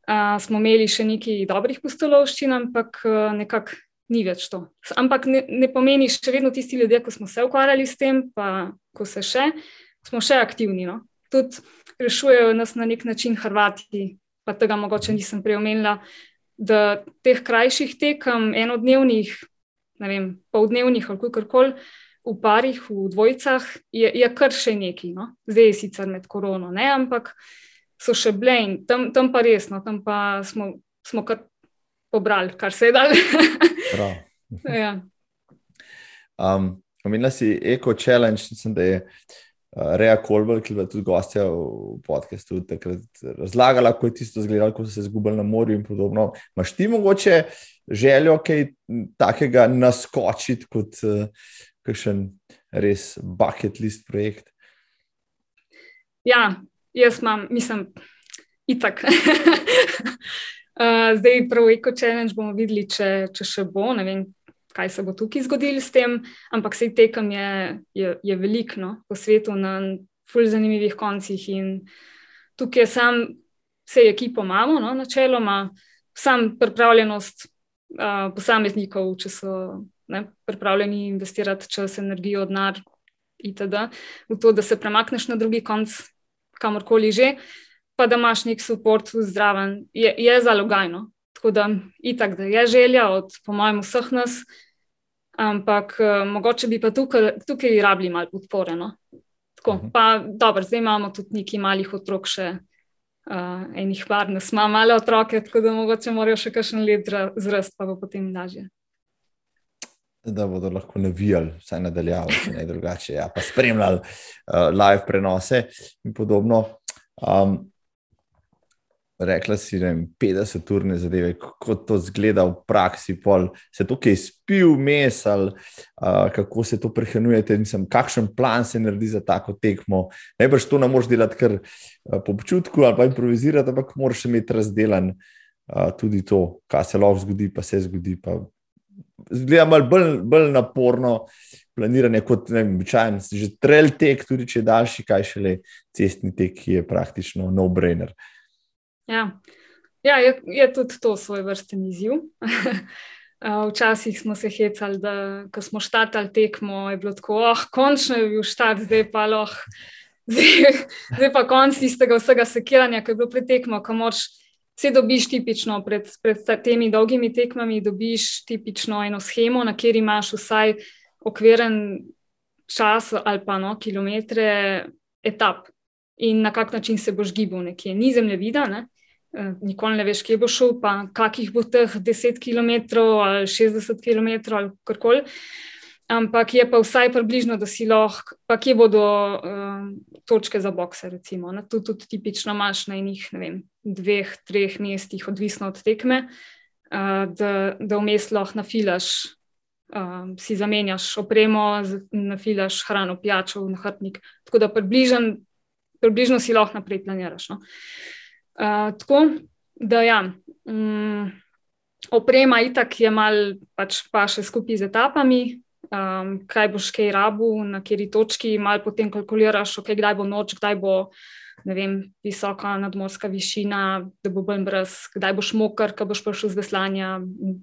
Uh, smo imeli še nekaj dobrih postolovščin, ampak uh, nekako ni več to. Ampak ne, ne pomeni, še vedno tisti ljudje, ki smo se ukvarjali s tem, pa ko se še, smo še aktivni. No? Tudi rešujejo nas na nek način Hrvati, pa tega mogoče nisem prej omenila, da teh krajših tekem, enodnevnih, ne vem, poldnevnih ali kakorkoli, v parih, v dvojicah, je, je kar še neki. No? Zdaj je sicer med korono, ne? ampak so še bile in tam, tam pa resno, tam pa smo, smo kar pobrali, kar se je dal. [laughs] ja. um, Omenila si Eko Challenge, mislim, da je. Reja Kolbel, ki je tudi gostja v podkastu, takrat razlagala, kako je tisto izgledalo, ko so se izgubili na morju in podobno. Maš ti mogoče željo kaj takega naskočiti kot uh, kakšen res bucket list projekt? Ja, jaz imam, mislim, itak. [laughs] uh, zdaj, prav Eco Challenge bomo videli, če, če še bo. Ne vem, kaj se bo tukaj zgodilo s tem, ampak vse tekem je, je, je veliko no, po svetu na fulj zanimivih koncih. In tukaj je sam, vse ekipo imamo, no, načeloma, sam pripravljenost uh, posameznikov, če so ne, pripravljeni investirati čas, energijo, denar itd. v to, da se premakneš na drugi konc, kamorkoli že. Pa da imaš nek podpor zdraven, je, je zalogajno. Tako da, itak, da je želja od, po mojem, vseh nas, ampak uh, mogoče bi pa tukaj, tukaj rabili malo podpore. No? Tako, uh mhm. -huh. pa dobro, zdaj imamo tudi nekaj malih otrok, še uh, enih par, ne smo male otroke, tako da mogoče morajo še kakšen let zrast, pa bo potem lažje. Da bodo lahko navijali, vsaj nadaljevali, če ne drugače, ja, pa spremljali uh, live prenose in podobno. Um, rekla si, da je 50 urne zadeve, kako to zgleda v praksi, pol, se tukaj spil, mesal, uh, kako se to prehranjujete, mislim, kakšen plan se naredi za tako tekmo. Najbrž to ne moreš delati kar uh, po občutku ali pa improvizirati, ampak moraš imeti razdelan uh, tudi to, kaj se lahko zgodi, pa se zgodi. Pa Zgleda malo bolj, bolj naporno planiranje kot običajen, že trail tek, tudi če je daljši, kaj šele cestni tek, ki je praktično no-brainer. Uh, Ja, ja je, je tudi to svoj vrsten izziv. [laughs] Včasih smo se hecali, da ko smo štartali tekmo, je bilo tako, oh, končno je bil štart, zdaj pa lahko. [laughs] Zdaj, zdaj pa konc tistega vsega sekiranja, ki je bilo pretekmo, ko moč vse dobiš tipično pred, pred temi dolgimi tekmami, dobiš tipično eno schemo, na kjer imaš vsaj okviren čas ali pa no, kilometre etap in na kak način se boš gibal nekje. Ni zemljevida, ne? Eh, nikoli ne veš, kje bo šel, pa kakih bo teh 10 km ali 60 km ali karkoli. Ampak je pa vsaj približno, da si lahko, pa kje bodo uh, točke za bokse. Recimo. Tu tudi tipično imaš na enih vem, dveh, treh mestih, odvisno od tekme, uh, da, da vmes lahko nafilaš, uh, si zamenjaš opremo, nafilaš hrano, pijačo, nahrbnik. Tako da približno, približno si lahko naprej planiraš. No. Uh, tako da, ja, um, oprema itak je mal pač pa še skupaj z etapami. Um, kaj boš kaj rabu, na kateri točki, malo potem kalkuliraš, okay, kdaj bo noč, kdaj bo vem, visoka nadmorska višina, da bo bolj brez, kdaj boš moker, kaj boš prišel z veslanja,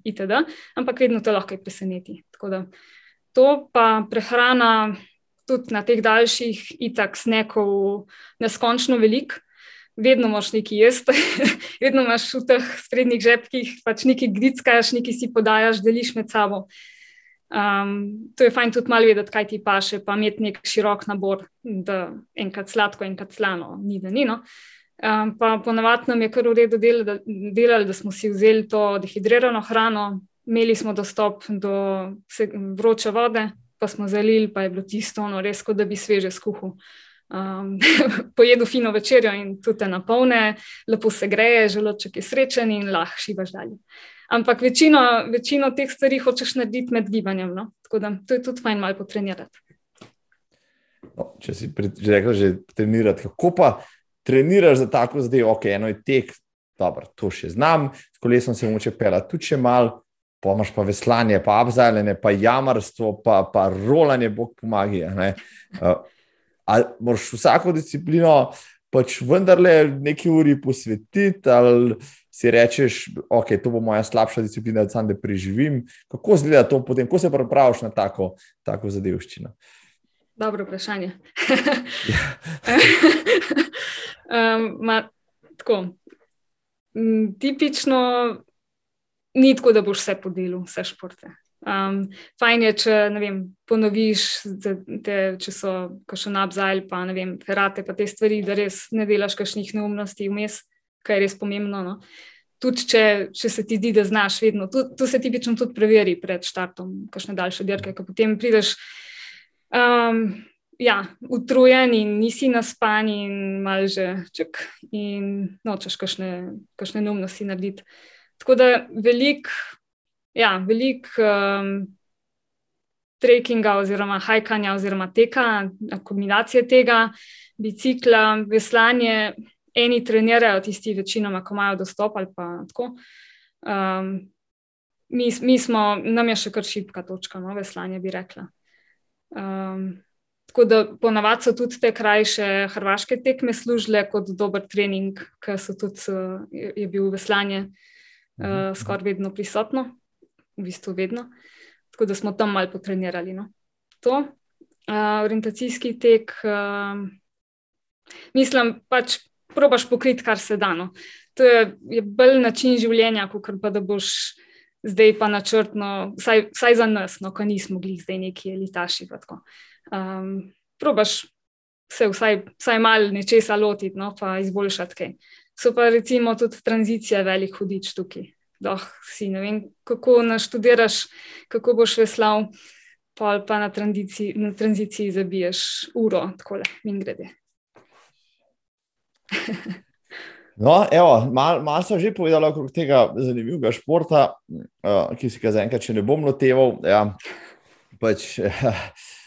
itd. Ampak vedno te lahko preseneti. Da, to pa prehrana, tudi na teh daljših, itak snekov, neskončno velik vedno imaš nekaj jesti, [laughs] vedno imaš v teh sprednjih žepkih, pač nekaj gritskaš, nekaj si podajaš, deliš med sabo. Um, to je fajn tudi malo vedeti, kaj ti paše, pa imeti nek širok nabor, da enkrat sladko, enkrat slano, ni da ni. No. Um, pa ponavadi nam je kar v redu delali da, delali, da smo si vzeli to dehidrirano hrano, imeli smo dostop do vroče vode, pa smo zalili, pa je bilo tisto, no, res, kot da bi sveže skuhal um, [laughs] pojedu fino večerjo in tudi te napolne, lepo se greje, želoček je srečen in lahko šivaš dalje. Ampak večino, večino teh stvari hočeš narediti med gibanjem. No? Tako da to je tudi fajn malo potrenirati. No, če si že rekel, že trenirati, kako pa treniraš za tako zdaj, ok, eno je tek, dobro, to še znam, s kolesom se moče pela tudi če mal, pa imaš pa veslanje, pa abzajljanje, pa jamarstvo, pa, pa rolanje, bog pomaga. Uh, ali moraš vsako disciplino pač vendarle nekaj uri posvetiti, ali si rečeš, ok, to bo moja slabša disciplina, da sam da preživim. Kako zgleda to potem, ko se pripraviš na tako, tako zadevščino? Dobro vprašanje. [laughs] um, ma, tako, tipično ni tako, da boš vse podelil, vse športe. Um, fajn je, če vem, ponoviš, te, če so še nabzaj, pa ne vem, ferate, pa te stvari, da res ne delaš kakšnih neumnosti vmes, kar je res pomembno. No? Tudi, če, če se ti zdi, da znaš vedno, to, to se tipično tudi preveri pred štartom, kakšne daljše dirke, ko potem prideš. Um, ja, utrujen in nisi naspan, in malo že ček, in nočeš kakšne, kakšne neumnosti narediti. Tako da veliko ja, veliko um, trekkinga, oziroma hajkanja, oziroma teka, kombinacije tega, bicikla, veslanje. Eni trenirajo, tisti, večinoma, ko imajo dostop ali pa tako. Um, mi, mi smo, nam je še kar šipka točka, no, veslanje bi rekla. Um, tako da ponavadi so tudi te krajše hrvaške tekme služile kot dober trening, ker so tudi, uh, je, je bil veslanje uh, skoraj vedno prisotno v bistvu vedno. Tako da smo tam malo potrenirali. No. To, uh, orientacijski tek, uh, mislim, pač probaš pokriti, kar se da. No. To je, je bolj način življenja, kot pa da boš zdaj pa načrtno, vsaj, vsaj za nas, no, ko nismo bili zdaj neki elitaši. Um, probaš se vsaj, vsaj malo nečesa lotiti, no, pa izboljšati kaj. So pa recimo tudi tranzicija velik hudič tukaj da si ne vem, kako naštudiraš, kako boš veslal, pa, pa na, tranziciji, na tranziciji zabiješ uro, tako le, in grede. No, evo, malo mal sem že povedal okrog tega zanimivega športa, uh, ki si ga zaenkrat še ne bom loteval. Ja, pač,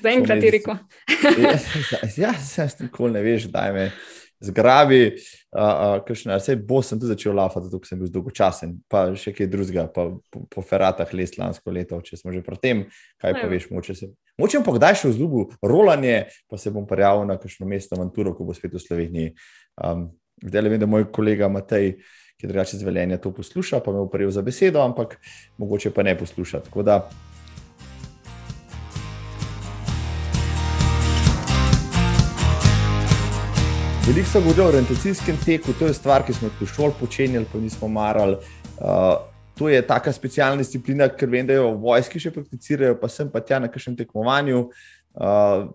zaenkrat je rekel. ja, sem nikoli ne veš, daj me zgrabi, kakšne, vse bo sem tudi začel lafati, zato sem bil dolgočasen, pa še kaj drugega, pa po, po feratah les lansko leto, če smo že pri tem, kaj pa veš, moče se. Moče pa kdaj še v zlubu rolanje, pa se bom prijavil na kakšno mesto Manturo, ko bo spet v Sloveniji. Um, zdaj le vem, da moj kolega Matej, ki je drugače zveljenje, to posluša, pa me bo prijel za besedo, ampak mogoče pa ne posluša. Tako da Veliko se govori o orientacijskem teku, to je stvar, ki smo jo v šoli počenjali, pa nismo marali. Uh, to je taka specialna disciplina, ker vem, da jo v vojski še prakticirajo, pa sem pa tja na kakšnem tekmovanju. Uh,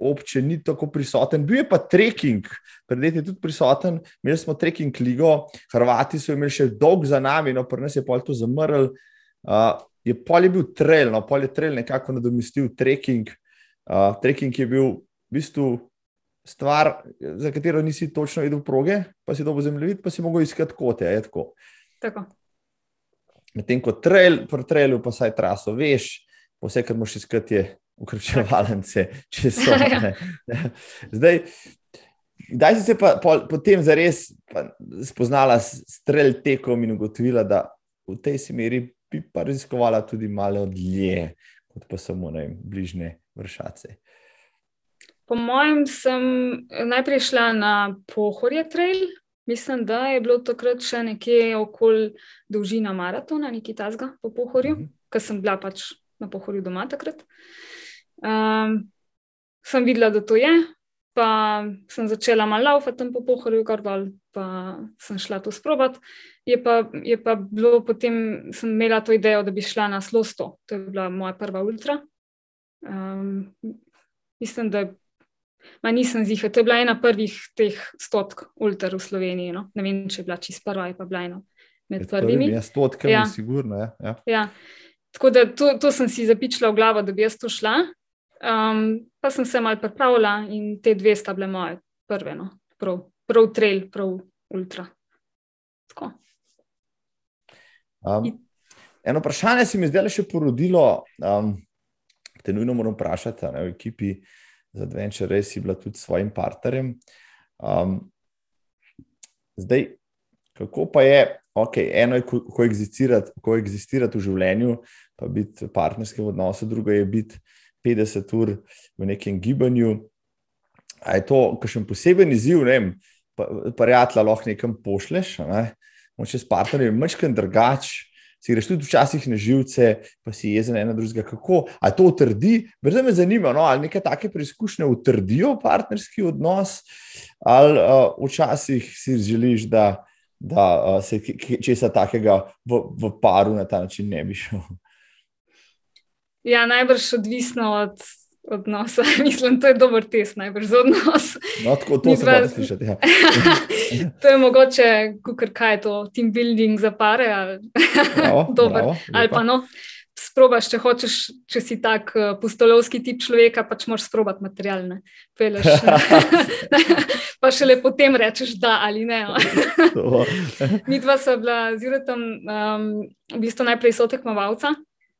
Obče ni tako prisoten, bil je pa trekking, pred leti tudi prisoten, imeli smo trekking ligo, Hrvati so imeli še dolg za nami, no, pri nas je pol to zamrl. Uh, je pol je bil trail, no, pol je trail nekako nadomestil trekking. Uh, trekking je bil v bistvu stvar, za katero nisi točno videl proge, pa si dobro zemljevid, pa si mogel iskati kote. Je tako. tako. Medtem ko trail, pri trailu pa saj traso veš, vse, kar moš iskati, je ukrepčevalence, [laughs] če so. Ja. Zdaj, Kdaj si se pa potem po zares spoznala s strelj tekom in ugotovila, da v tej smeri bi pa raziskovala tudi malo dlje, kot pa samo ne, bližnje vršace? Po mojem, sem najprej šla na Pohorje trail. Mislim, da je bilo takrat še nekje okoli dolžina maratona, nekaj tasga po Pohorju, mhm. -huh. ker sem bila pač na Pohorju doma takrat. Um, sem videla, da to je, pa sem začela malo laufati tam po Pohorju, kar dol, pa sem šla to sprobati. Je pa, je pa bilo potem, sem imela to idejo, da bi šla na Slosto, to je bila moja prva ultra. Um, mislim, da je Ma nisem zihal, to je bila ena prvih teh stotk ultra v Sloveniji. No? Ne vem, če je bila čist prva, je pa bila ena med prvimi. Ja, stotke, ja. sigurno. Ja. Ja. Ja. Tako da to, to sem si zapičila v glavo, da bi jaz to šla. Um, pa sem se mal pripravila in te dve sta bile moje prve, no? prav, prav trail, prav ultra. Um, eno vprašanje se mi je zdaj še porodilo, um, te nujno moram vprašati, ne, v ekipi. Uh, z Adventure Race, si bila tudi s svojim partnerjem. Um, Zdaj, kako pa je, okay, eno je koegzistirati, koegzistirati v življenju, pa biti v partnerskem odnosu, drugo je biti 50 ur v nekem gibanju. A je to kakšen poseben izziv, ne vem, prijatelja lahko nekam pošleš, ne? moče s partnerjem, mečken drugač. Si greš tudi včasih na živce, pa si jezen ena drugega. Kako? A to utrdi? Brzo me zanima, no? ali neke take preizkušnje utrdijo partnerski odnos, ali uh, včasih si želiš, da, da uh, se česa takega v, v paru na ta način ne bi šel. Ja, najbrž odvisno od odnosa. [laughs] Mislim, to je dober test, najbrž za odnos. No, tako to se da slišati. Ja. [laughs] to je mogoče, kaj je to, team building za pare. Ali, bravo, [laughs] bravo, ali pa no. Sprobaš, če hočeš, če si tak uh, pustolovski tip človeka, pač moraš sprobati materialne. Peleš, pa šele potem rečeš da ali ne. Mi dva sva bila z Juretom um, v bistvu najprej sotekmovalca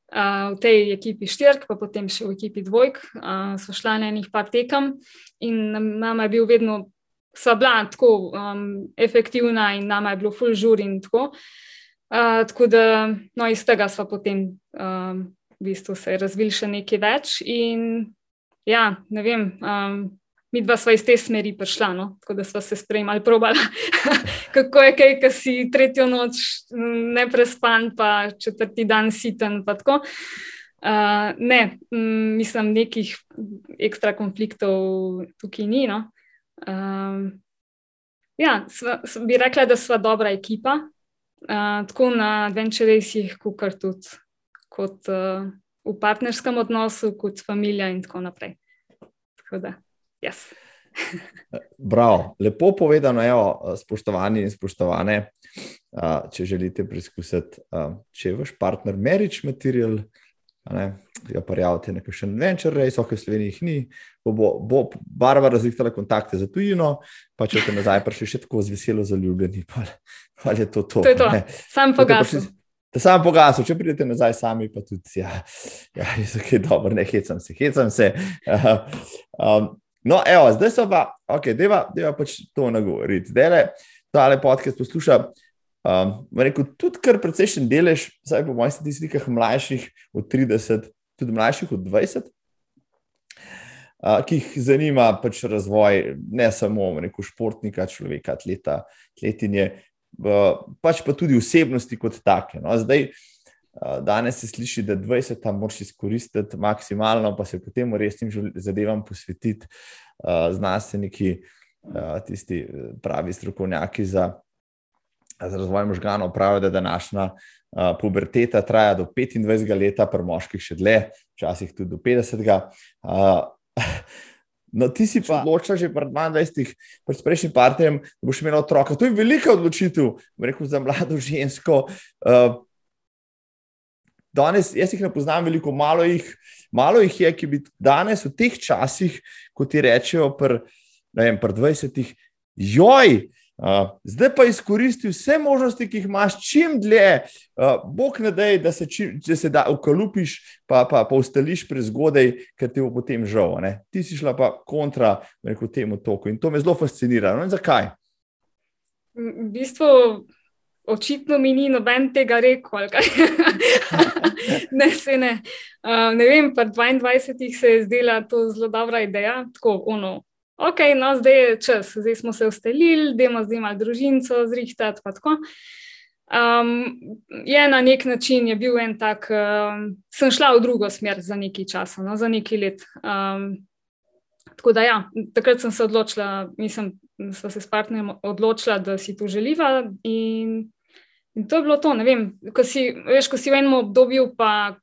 v tej ekipi štirk, pa potem še v ekipi dvojk, uh, so šla na enih par tekem in nama je bil vedno, sva bila tako um, efektivna in nama je bilo full žur in tako. Uh, tako da, no, iz tega smo potem um, v bistvu se razvili še nekaj več. In ja, ne vem, um, mi dva sva iz te smeri prišla, no? tako da sva se sprejemali, probala, [laughs] kako je kaj, ki si tretjo noč ne prespan, pa četrti dan siten. Uh, ne, mislim, nekih ekstra konfliktov tukaj ni. No? Uh, ja, sva, bi rekla, da sva dobra ekipa, uh, tako na adventurejsih, kot tudi kot, uh, v partnerskem odnosu, kot familija in tako naprej. Tako da. Yes. [laughs] Bravo, lepo povedano, evo, spoštovani in spoštovane. Če želite preizkusiti, če je vaš partner marriage material, ga prijavite na kakšen venture race, ok, v Sloveniji jih ni, bo, bo, bo barva razvihtala kontakte za tujino, pa če te nazaj prišli še tako z veselo zaljubljeni, pa, pa je to to. To je to, sam pogasil. Da sam pogasil, če pridete nazaj sami, pa tudi, ja, ja je okay, dobro, ne hecam se, hecam se. [laughs] Um, No, evo, zdaj so pa, ok, deva, deva pač to nagovoriti. Zdaj le, tale podcast posluša, um, rekel, tudi kar precejšen delež, vsaj po mojih statistikah, mlajših od 30, tudi mlajših od 20, uh, ki jih zanima pač razvoj ne samo rekel, športnika, človeka, atleta, atletinje, uh, pač pa tudi osebnosti kot take. No, zdaj, Danes se sliši, da 20 tam moraš izkoristiti maksimalno, pa se potem resnim zadevam posvetiti. Znanstveniki, tisti pravi strokovnjaki za, za razvoj možganov, pravijo, da današnja puberteta traja do 25 let, pri moških še dlje, včasih tudi do 50. [laughs] No, ti si pa odločil že pred 22, pred prejšnjim partnerjem, da boš imel otroka. To je velika odločitev, rekel za mlado žensko. Uh, danes, jaz jih ne poznam veliko, malo jih, malo jih je, ki bi danes v teh časih, kot ti rečejo, pri pr 20, joj. Uh, zdaj pa izkoristi vse možnosti, ki jih imaš, čim dlje, uh, bog ne da, da se, čim, se da ukalupiš, pa, pa, pa ustališ prezgodaj, ker ti bo potem žal. Ne? Ti si šla pa kontra rekel, temu toku in to me zelo fascinira. No, zakaj? V bistvu očitno mi ni noben tega rekel. [laughs] ne, se ne. Uh, ne vem, pa 22 se je zdela to zelo dobra ideja. Tako, ono, ok, no, zdaj je čas, zdaj smo se ustalili, da imamo zdaj malo družinco, zrihtati. Um, je na nek način je bil en tak, um, sem šla v drugo smer za nekaj časa, no, za nekaj let. Um, tako da, ja, takrat sem se odločila, mislim, da sem se s partnerjem odločila, da si to želiva. In In to je bilo to, ne vem, ko si, veš, ko si v enem obdobju, pa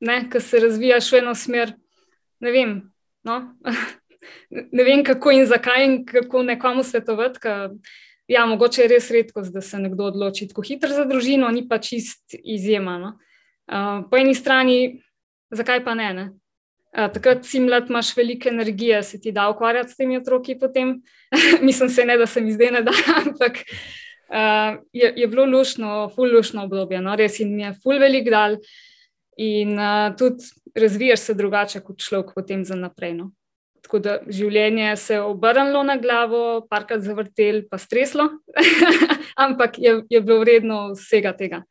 ne, ko se razvijaš v eno smer, ne vem. No? [laughs] ne vem, kako in zakaj, in kako nekomu svetovati. Ja, mogoče je res redko, da se nekdo odloči tako hitro za družino, ni pa čist izjema. No? Uh, po eni strani, zakaj pa ne? ne? Uh, takrat si mlad, imaš veliko energije, se ti da ukvarjati s temi otroki. [laughs] Mislim, se ne, da se mi zdaj ne da, [laughs] ampak uh, je, je bilo lušno, fullušno obdobje, no? res jim je full velik dal in uh, tudi razvijaš se drugače kot človek potem za naprej. No? Tako da življenje se je obrnilo na glavo, parkrat zavrtel, pa streslo, [laughs] ampak je, je bilo vredno vsega tega.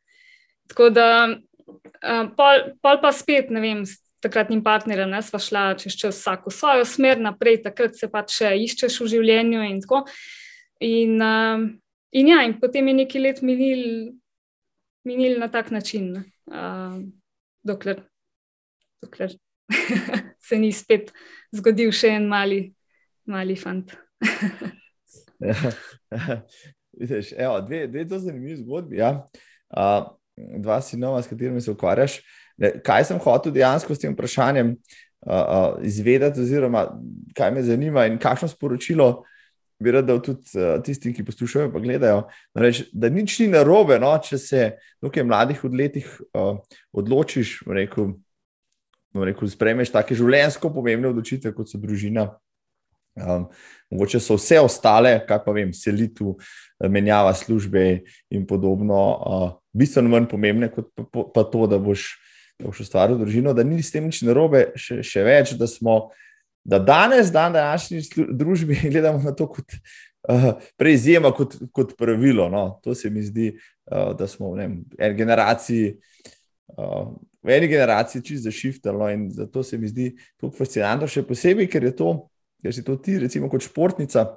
Tako da, uh, pol, pol pa spet, ne vem, s takratnim partnerjem, ne sva šla čez čas vsako svojo smer naprej, takrat se pač še iščeš v življenju in tako. In, uh, in ja, in potem je nekaj let minil, minil na tak način, uh, dokler, dokler [laughs] se ni spet zgodil še en mali, mali fant. [laughs] Vidiš, evo, dve, dve to zanimivi zgodbi. Ja. Uh, dva sinova, s katerimi se ukvarjaš. Ne, kaj sem hotel dejansko s tem vprašanjem uh, uh, izvedeti, oziroma kaj me zanima in kakšno sporočilo bi rad dal tudi uh, tistim, ki poslušajo in gledajo. Reč, da nič ni narobe, no, če se v nekaj mladih letih uh, odločiš, rekel, rekel, spremeš take življenjsko pomembne odločitve, kot so družina. Um, mogoče so vse ostale, kaj pa vem, selitev, menjava službe in podobno, uh, bistveno manj pomembne kot pa, pa to, da boš, da boš ustvaril družino, da ni s tem nič narobe, še, še več, da smo, da danes, dan današnji družbi, [laughs] gledamo na to kot uh, preizjema, kot, kot pravilo. No? To se mi zdi, uh, da smo v eni generaciji. Uh, v eni generaciji čisto zašiftalo in zato se mi zdi to fascinantno, še posebej, ker je to, ker si to ti, recimo, kot športnica,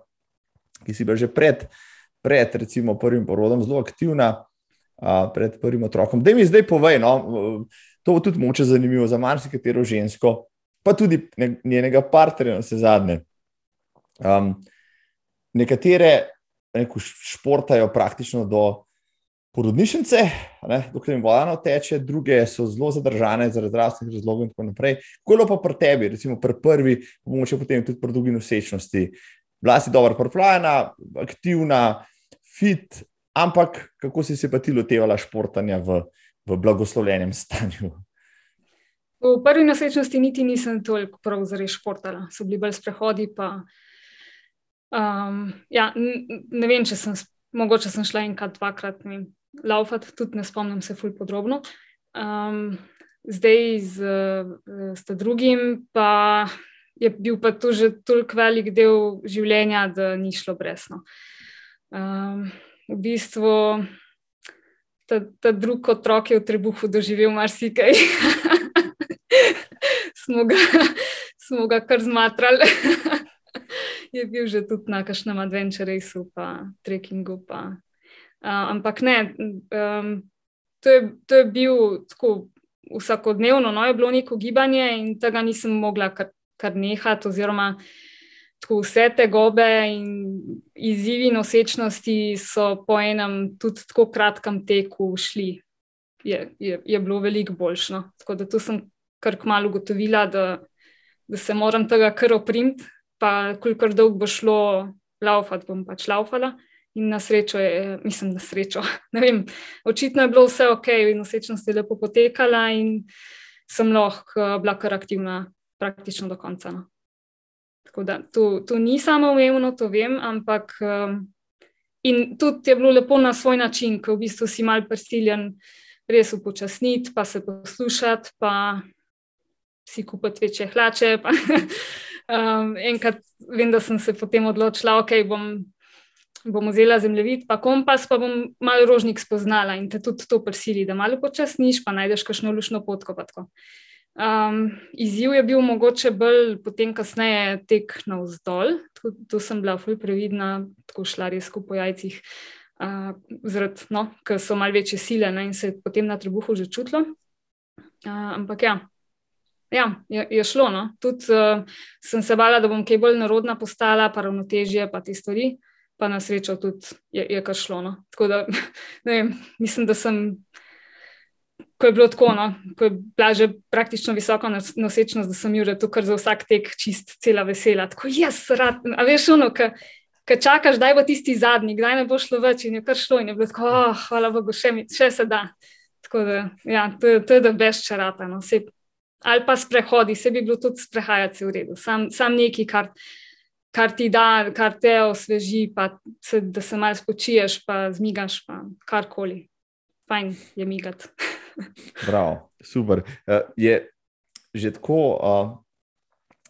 ki si bila že pred, pred recimo, prvim porodom zelo aktivna, a, pred prvim otrokom. Da mi zdaj povej, no, to bo tudi moče zanimivo za marsikatero žensko, pa tudi njenega partnerja, na vse zadnje. Um, nekatere neko, športajo praktično do porodnišnice, dokler jim voda teče, druge so zelo zadržane zaradi zdravstvenih razlogov in tako naprej. Kolo pa pri tebi, recimo pri prvi, pomoče potem tudi pri drugi nosečnosti. Bila si dobro pripravljena, aktivna, fit, ampak kako si se pa ti lotevala športanja v, v blagoslovljenem stanju? V prvi nosečnosti niti nisem toliko prav zares športala, so bili bolj sprehodi. Pa, um, ja, ne vem, če sem, mogoče sem šla enkrat, dvakrat, ne vem, laufati, tudi ne spomnim se fulj podrobno. Um, zdaj z, z drugim pa je bil pa to že toliko velik del življenja, da ni šlo brezno. Um, v bistvu ta, ta drugi otrok je v trebuhu doživel marsikaj. [laughs] smo, ga, [laughs] smo ga kar zmatrali. [laughs] je bil že tudi na kakšnem adventure raceu, pa trekkingu, pa ampak ne, um, to, je, to je bil tako vsakodnevno, no, je bilo neko gibanje in tega nisem mogla kar, kar nehati, oziroma tako vse te gobe in izzivi nosečnosti so po enem tudi tako kratkem teku šli. Je, je, je bilo veliko boljšno. Tako da tu sem kar kmalo ugotovila, da, da se moram tega kar oprimiti, pa kolikor dolgo bo šlo, laufati bom pač laufala. In na srečo je, mislim, na srečo. [laughs] Vem, očitno je bilo vse ok, nosečnost je lepo potekala, in sem lahko eh, bila kar aktivna praktično do konca. No. Tako da to, to ni samo umevno, to vem, ampak um, in tudi je bilo lepo na svoj način, ko v bistvu si mal prisiljen res upočasniti, pa se poslušati, pa si kupiti večje hlače. [laughs] Um, enkrat vem, da sem se potem odločila, ok, bom bom vzela zemljevid, pa kompas, pa bom malo rožnik spoznala in te tudi to prisili, da malo počasniš, pa najdeš kakšno lušno potko. Um, izziv je bil mogoče bolj potem, kasneje tek na vzdolj. Tu, tu sem bila fulj previdna, tako šla res po jajcih, uh, no, ker so mal večje sile ne, in se je potem na trebuhu že čutilo. Uh, ampak ja. Ja, je, je šlo. No. Tudi uh, sem se bala, da bom kaj bolj narodna postala, pa ravnotežje, pa te stvari pa na srečo tudi je, je kar šlo. No. Tako da [laughs] vem, mislim, da sem. Ko je bilo tako, no, ko je bila že praktično visoka nosečnost, da sem jure tu kar za vsak tek čist, cela vesela. Tako jaz, rad, a veš, ono, ki čakaš, da bo tisti zadnji, kdaj ne bo šlo več in je kar šlo in je bilo tako, oh, hvala Bogu, še, mi, še se da. Tako da, ja, to je, to je da brez čarata. No, ali pa sprehodi, se bi bilo tudi sprehajati v redu, sam, sam neki kar kar ti da, kar te osveži, pa se, da se malo spočiješ, pa zmigaš, pa karkoli. Fajn je migati. [laughs] Prav, super. Uh, je že tako uh,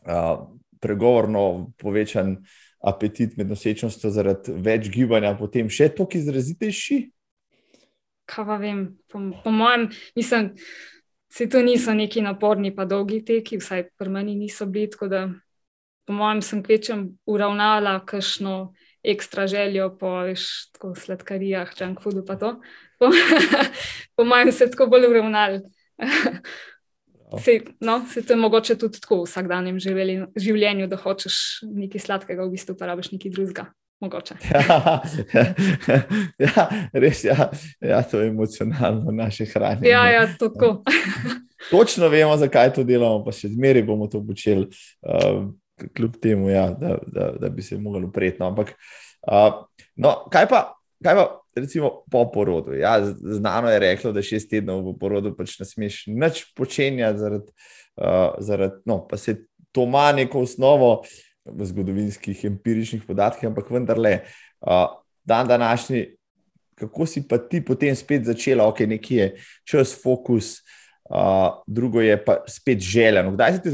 uh, pregovorno povečan apetit med nosečnostjo zaradi več gibanja, potem še toliko izrazitejši? Kaj pa vem, po, po mojem, mislim, se to niso neki naporni, pa dolgi teki, vsaj pri meni niso bili. Tako da, po mojem, sem kvečem uravnala kakšno ekstra željo po veš, sladkarijah, junk foodu, pa to. Po, [laughs] po mojem, se tako bolj uravnali. Se, no, se to je mogoče tudi tako v vsakdanjem življenju, da hočeš nekaj sladkega, v bistvu pa rabiš nekaj drugega. Mogoče. [laughs] Ja, ja, res je, ja. ja, to je emocionalno naše hranjenje. Ja, ja, tako. Točno vemo, zakaj to delamo, pa še zmeraj bomo to počeli, uh, kljub temu, ja, da, da, da bi se mogli upreti. No. Ampak, uh, no, kaj pa, kaj pa recimo po porodu. Ja, znano je reklo, da šest tednov po porodu pač ne smeš nič počenjati, zaradi, uh, zaradi, no, pa se to ima neko osnovo v zgodovinskih, empiričnih podatkih, ampak vendarle, uh, dan današnji, kako si pa ti potem spet začela, ok, nekje je čas, fokus. Uh, drugo je pa spet želja. No, kdaj si ti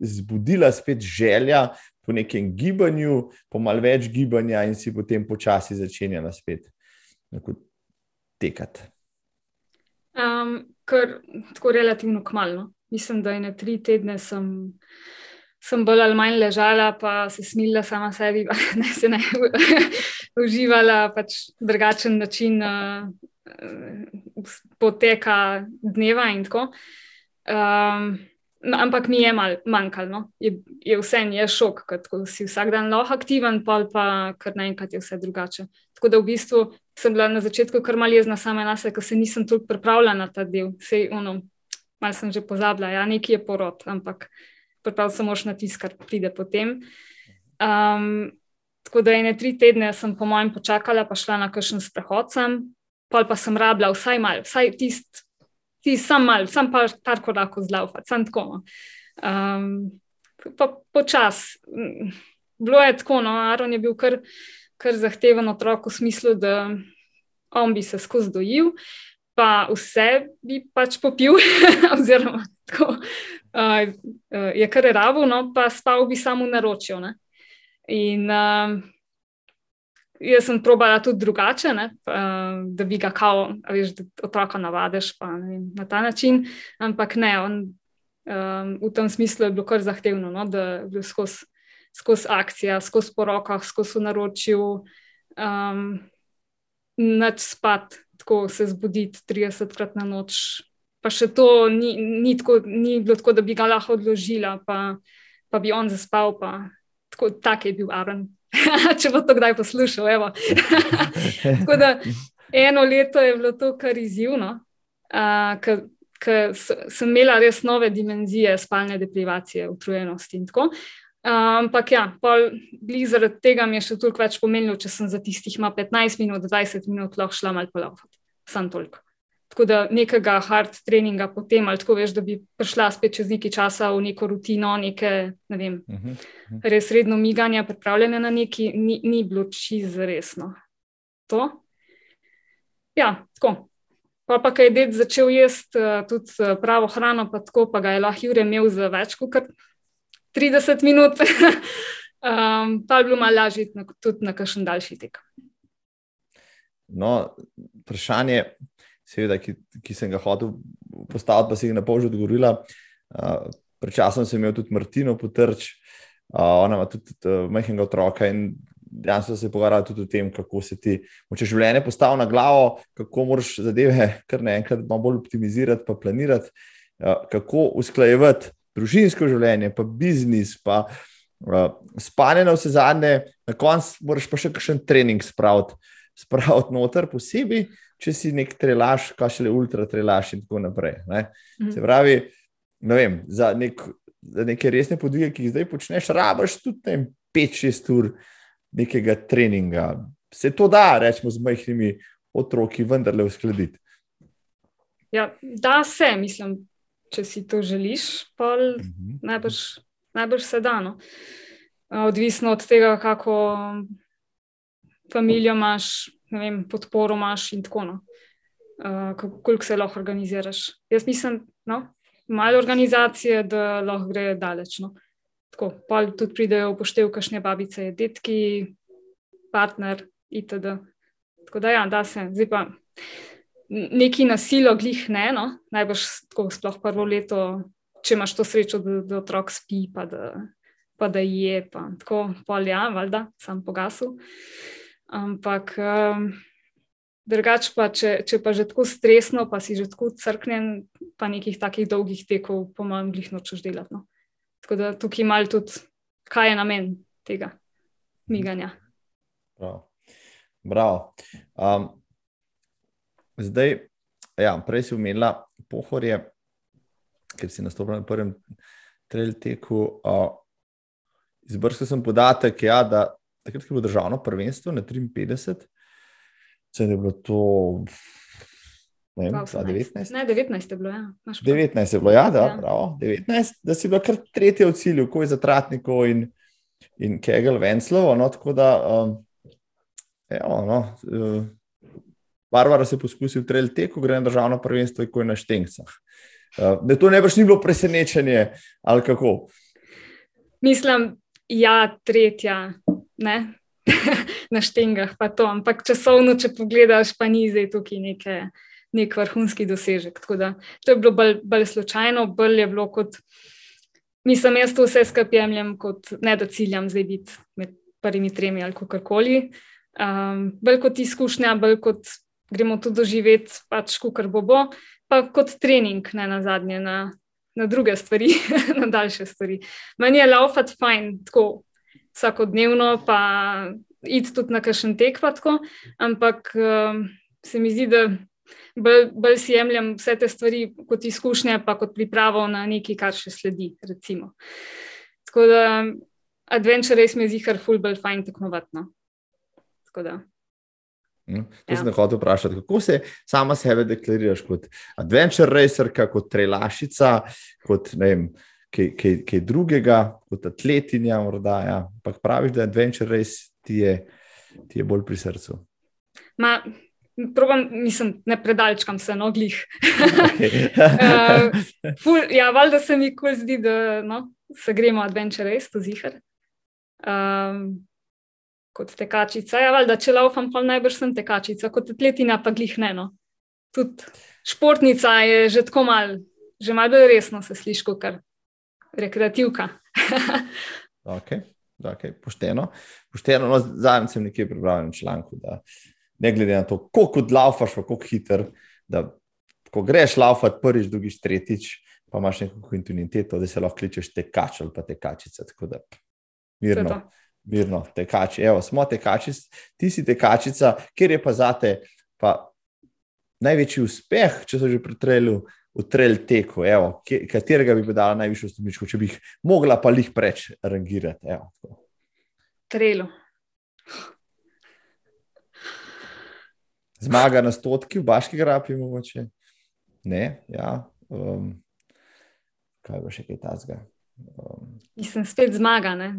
zbudila spet želja po nekem gibanju, po malce več gibanja, in si potem počasi začenjala spet tekati? Um, kar tako relativno kmalo. Mislim, da je na tri tedne sem, sem bolj ali manj ležala, pa se smila sama sebi, [laughs] da ne se ne [laughs] uživala pač drugačen način uh, poteka dneva in tako. Um, No, ampak mi je malo manjkalo, no. je, je vse en je šok, ker si vsak dan lahko aktiven, pa kar naenkrat je vse drugače. Tako da v bistvu sem bila na začetku kar mal jezna sama na sebe, ker se nisem toliko pripravljala na ta del. Sej, ono, mal sem že pozabila, ja, neki je porod, ampak pripravljala sem mož na tisk, kar pride potem. Um, tako da ene tri tedne sem po mojem počakala, pa šla na kakšen sprehod sem, pa pa sem rabila vsaj mal, vsaj tisti ti sam mal, sam par, par korakov zlaufati, sam tako. Um, pa počas. Bilo je tako, no, Aron je bil kar, kar zahteven otrok v smislu, da on bi se skozi dojil, pa vse bi pač popil, [laughs] oziroma tako. Uh, je kar ravo, no, pa spal bi samo naročil. Ne? In uh, jaz sem probala tudi drugače, ne, da bi ga kao, veš, da otroka navadiš vem, na ta način. Ampak ne, on, um, v tem smislu je bilo kar zahtevno, no, da je bil skozi skoz akcija, skozi porokah, skozi naročil, um, noč spat, tako se zbuditi 30 krat na noč. Pa še to ni, ni, tako, ni bilo tako, da bi ga lahko odložila, pa, pa bi on zaspal. Pa, tako, tak je bil Aaron. [laughs] če bo to kdaj poslušal. [laughs] Tako da eno leto je bilo to kar izzivno, uh, ker sem imela res nove dimenzije spalne deprivacije, utrujenosti in tako. Ampak ja, zaradi tega mi je še toliko več pomenilo, če sem za tistih 15 minut, 20 minut lahko šla malo polavati. Sam toliko. Tako da nekega hard treninga potem, ali tako veš, da bi prišla spet čez nekaj časa v neko rutino, neke, ne vem, uh -huh, uh -huh. res redno miganje, pripravljene na neki, ni, ni bilo čisto resno. To? Ja, tako. Pa pa, kaj je ded začel jesti uh, tudi uh, pravo hrano, pa tako, pa ga je lahko Jure imel za več kot 30 minut, [laughs] um, pa je bilo malo lažje tudi na kakšen daljši tek. No, vprašanje seveda, ki, ki sem ga hotel postaviti, pa si jih na pol že odgovorila. Uh, pred časom sem imel tudi Martino potrč, uh, ona ima tudi uh, majhnega otroka in danes se pogovarjala tudi o tem, kako se ti moče življenje postaviti na glavo, kako moraš zadeve kar naenkrat bolj optimizirati, pa planirati, kako usklajevati družinsko življenje, pa biznis, pa spanje na vse zadnje, na koncu moraš pa še kakšen trening spraviti, spraviti noter posebej če si nek trelaš, kaj še le ultra trelaš in tako naprej. Ne? Mhm. Se pravi, ne vem, za, nek, za neke resne podvige, ki jih zdaj počneš, rabaš tudi 5-6 ur nekega treninga. Se to da, rečemo, z majhnimi otroki, vendarle uskladiti. Ja, da se, mislim, če si to želiš, pa uh. -huh. najbrž, najbrž se da. No. Odvisno od tega, kako družino imaš, vem, podporo imaš in tako naprej. Uh, koliko se lahko organiziraš. Jaz mislim, no, malo organizacije, da lahko gre daleč. No. tako, pa tudi pridejo upoštev, kakšne babice, detki, partner itd. Tako da, ja, da se, zdaj pa neki nasilo, glih ne, no? najbrž tako, sploh prvo leto, če imaš to srečo, da, da otrok spi, pa da, pa da je, pa tako polja, valjda, sam pogasil. Ampak. Um, Drugač pa, če, če pa že tako stresno, pa si že tako crknen, pa nekih takih dolgih tekov, po mojem, glih nočeš delati. No. Tako da tukaj malo tudi, kaj je namen tega miganja. Prav. Bravo. Um, zdaj, ja, prej si umenila pohorje, ker si nastopila na prvem trail teku. Uh, Izbrskal sem podatek, ja, da takrat, ko je bilo državno prvenstvo na 53, se je bilo to. Ne, vem, 19? ne, 19 je bilo. Ja. 19 je bilo, ja, da, ja. Prav, 19, da si bila kar tretja v cilju, ko je za Tratnikov in, in Kegel Venclovo. No, tako da, um, Evo, no, uh, Barbara se je poskusil trail teku, gre na državno prvenstvo, ko je na Štencah. Uh, to ne boš ni bilo presenečenje, ali kako? Mislim, ja, tretja, ne. [laughs] na štengah, pa to, ampak časovno, če pogledaš, pa ni zdaj tukaj neke, nek vrhunski dosežek. Da, to je bilo bolj, bolj slučajno, bolj je bilo kot, mislim, jaz to vse skapjemljem, kot ne da ciljam zdaj biti med prvimi tremi ali kakorkoli. Um, bolj kot izkušnja, bolj kot gremo to doživeti, pač kar bo bo, pa kot trening, ne na zadnje, na, na druge stvari, [laughs] na daljše stvari. Meni je laufat fajn, tako vsakodnevno, pa id tudi na kakšen tek, tako, ampak um, se mi zdi, da bolj, bolj si jemljem vse te stvari kot izkušnje, pa kot pripravo na nekaj, kar še sledi. Recimo. Tako da adventure res mi zdi, kar ful bolj fajn tekmovati. No. Hm, to ja. sem hotel vprašati, kako se sama sebe deklariraš kot adventure racer, kot trelašica, kot ne vem, kaj, kaj, kaj drugega, kot atletinja. Morda, ja. Ampak praviš, da adventure race ti je, ti je bolj pri srcu. Ma, probam, mislim, ne predalčkam se noglih. uh, [laughs] ja, valjda se mi kul zdi, da no, se gremo adventure race, to zihar. Um, kot tekačica. Ja, valjda, če laufam, pa najbrž sem tekačica, kot atletina pa glih ne. No. Tudi športnica je že tako mal, že malo resno se sliši kot rekreativka. [laughs] okay, okay, pošteno. pošteno. No, Zadnjič sem nekje prebral na članku, da ne glede na to, koliko laufaš, kako hiter, da ko greš laufati prvič, drugič, tretjič, pa imaš neko kontinuiteto, da se lahko kličeš tekač ali pa tekačica. Tako da mirno mirno, tekači. Evo, smo tekači, ti si tekačica, ker je pa zate pa največji uspeh, če so že pretreli v trail teku, evo, katerega bi dala najvišjo stopničko, če bi jih mogla pa jih preč rangirati. Trelo. Zmaga na stotki v Baški grapi, mogoče. Ne, ja. Um, kaj bo še kaj tazga? Um, Mislim, spet zmaga, ne?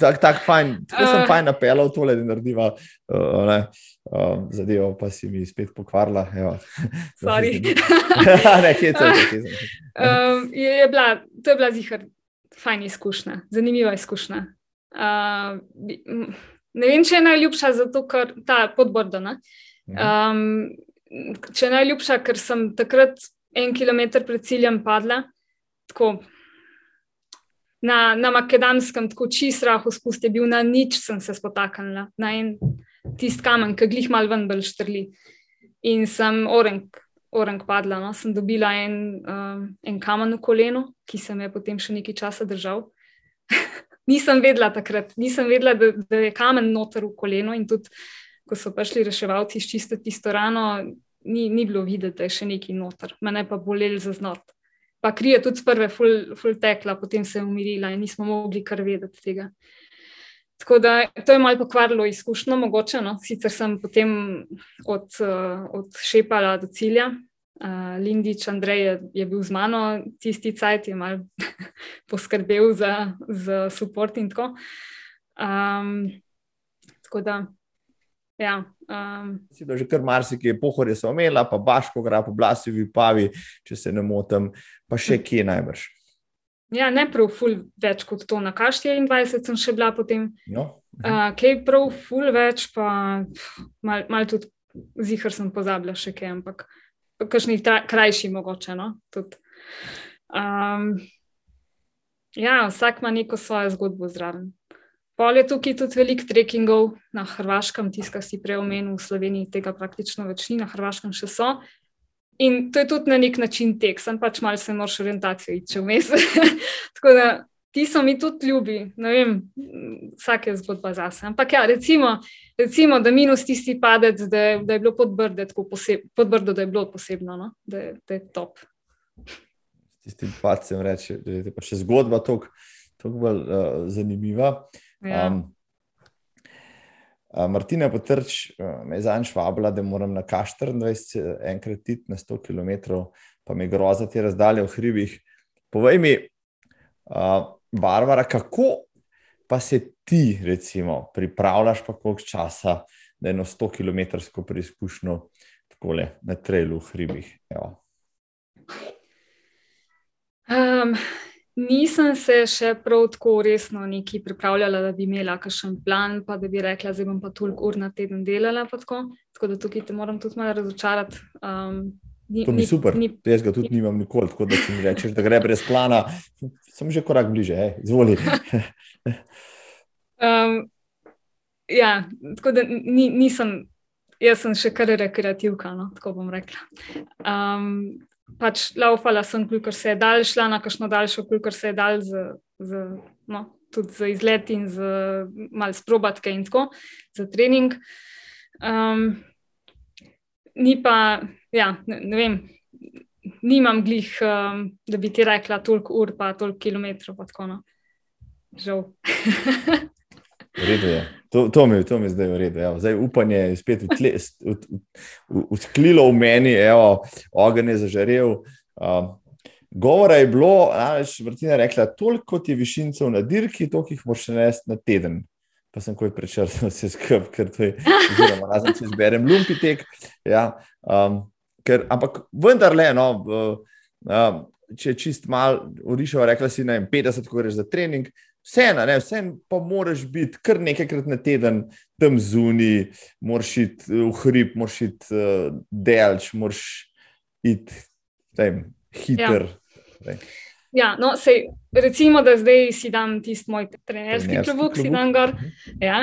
Tako tak fajn, tako sem fajn napeljal tole, da narediva uh, ne, uh, zadevo, pa si mi spet pokvarila. [laughs] [laughs] ne, kje to je? [laughs] Um, je, je bila, to je bila zihar fajn izkušnja, zanimiva izkušnja. Uh, ne vem, če je najljubša zato, ker ta podbordana. Um, če je najljubša, ker sem takrat en kilometr pred ciljem padla. Tako, na, na makedamskem, tako čist rahu spust je bil, na nič sem se spotaknila, na en tisti kamen, ki glih mal ven bolj štrli. In sem orang, orang padla, no? sem dobila en, um, en kamen v koleno, ki se me je potem še nekaj časa držal. [laughs] nisem vedela takrat, nisem vedela, da, da je kamen noter v koleno in tudi, ko so prišli reševalci izčistiti tisto rano, ni, ni bilo videti, da je še nekaj noter, mene pa boleli za znot pa kri je tudi prve ful, ful tekla, potem se je umirila in nismo mogli kar vedeti tega. Tako da to je malo pokvarilo izkušnjo, mogoče. No? Sicer sem potem od, od šepala do cilja. Uh, Lindič Andrej je, je bil z mano tisti cajt, je mal [laughs] poskrbel za, za support in tako. Um, tako da, Ja, um, si da že kar marsikaj, pohorje so omela, pa Baško, gra po Blasivi, Pavi, če se ne motim, pa še kje najbrž. Ja, ne prav ful več kot to, na kaš 24 sem še bila potem. No. Uh, kaj prav ful več, pa mal, mal tudi zihar sem pozabila še kaj, ampak kakšni krajši mogoče. No? Um, ja, vsak ima neko svojo zgodbo zraven. Pol je tukaj tudi veliko trekkingov na Hrvaškem, tiskah si prej omenil, v Sloveniji tega praktično več ni, na Hrvaškem še so. In to je tudi na nek način tek, sem pač malo se moraš orientacijo iti vmes. [laughs] Tako da ti so mi tudi ljubi, ne vem, vsak je zgodba zase. Ampak ja, recimo, recimo da minus tisti padec, da, da je bilo podbrdo, podbrdo, da je bilo posebno, no? da, da je top. S tistim padcem reče, da je pa še zgodba toliko bolj uh, zanimiva. Ja. Um, Martina Potrč me je zanj švabila, da moram na K24 enkrat iti na 100 km, pa mi groza te razdalje v hribih. Povej mi, uh, Barbara, kako pa se ti, recimo, pripravljaš, pa koliko časa, da eno 100 km preizkušnjo takole na trailu v hribih? Um, Nisem se še prav tako resno neki pripravljala, da bi imela kakšen plan, pa da bi rekla, da bom pa toliko ur na teden delala. Tako. tako da tukaj te moram tudi malo razočarati. Um, ni, to mi je super, ni, jaz ga tudi nimam nikoli, tako da če mi rečeš, da gre brez plana, sem že korak bliže, eh? izvoli. [laughs] um, ja, tako da ni, nisem, jaz sem še kar rekreativka, no? tako bom rekla. Um, pač laufala sem, kolikor se je dal, šla na kakšno daljšo, kolikor se je dal, z, z, no, tudi za izlet in za malo sprobatke in tako, za trening. Um, ni pa, ja, ne, ne vem, nimam glih, um, da bi ti rekla toliko ur, pa toliko kilometrov, pa tako. No. Žal. [laughs] Redo je. To, to, mi, to mi zdaj v redu. Zdaj, upanje je spet usklilo v meni, evo, ogen je zažarel. Um, govora je bilo, namreč Martina je rekla, toliko je višincev na dirki, toliko jih moraš nesti na teden. Pa sem koj prečrtal vse skupaj, ker to je, oziroma razen če izberem lumpitek. Ja, um, ker, ampak vendarle, no, uh, če čist malo urišal, rekla si, ne vem, 50, ko greš za trening, vseeno, vseeno pa moraš biti kar nekajkrat na teden tam zunaj, moraš iti v hrib, moraš iti uh, delč, moraš iti hiter. Ja. Ja, no, sej, recimo, da zdaj si dam tisti moj trenerski klub, si dan gor. Mhm. Ja.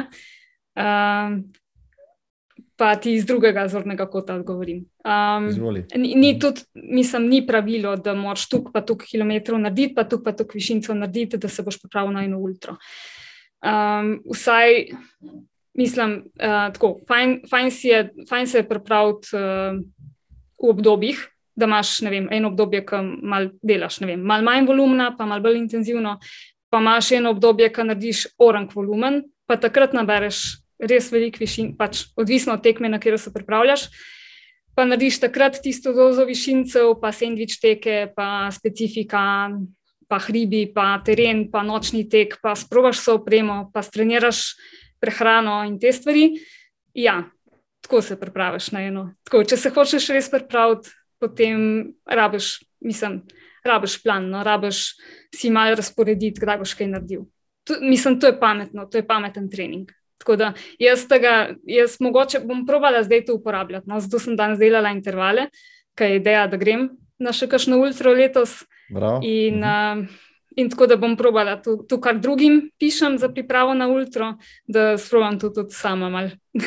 Um, pa ti iz drugega zornega kota odgovorim. Um, ni, ni tudi, mislim, ni pravilo, da moraš tukaj pa tukaj kilometrov narediti, pa tukaj pa tukaj višincev narediti, da se boš pripravil na eno ultra. Um, vsaj, mislim, uh, tako, fajn, fajn, je, fajn se je pripraviti uh, v obdobjih. Da imaš vem, eno obdobje, ki malo delaš, vem, malo manj volumna, pa malo bolj intenzivno, pa imaš eno obdobje, ki narediš orang volumen, pa takrat nabereš res velik višin, pač odvisno od tekme, na katero se pripravljaš. Pa narediš takrat tisto dozo višincev, pa sendvič teke, pa specifika, pa hribi, pa teren, pa nočni tek, pa sprobaš se opremo, pa streniraš prehrano in te stvari. Ja, tako se pripraviš na eno. Tako, če se hočeš res pripraviti, potem rabiš, mislim, rabiš plan, no, rabiš si malo razporediti, kdaj boš kaj naredil. To, mislim, to je pametno, to je pameten trening. Tako da jaz tega, jaz mogoče bom probala zdaj to uporabljati. No, zato sem danes delala intervale, kaj je ideja, da grem na še kakšno ultra letos. In, uh, in tako da bom probala to, to, kar drugim pišem za pripravo na ultra, da sprobam to tudi sama.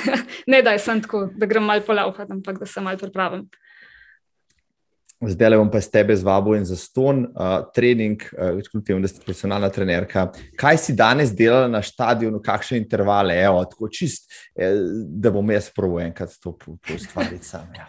[laughs] ne da je sem tako, da grem mal polaufati, ampak da se mal pripravim. Zdaj le bom pa s tebe zvabil in za ston uh, trening, uh, kljub temu, da si profesionalna trenerka. Kaj si danes delala na stadionu, kakšne intervale, Evo, tako čist, eh, da bom jaz prvo enkrat to ustvaril sam. Ja,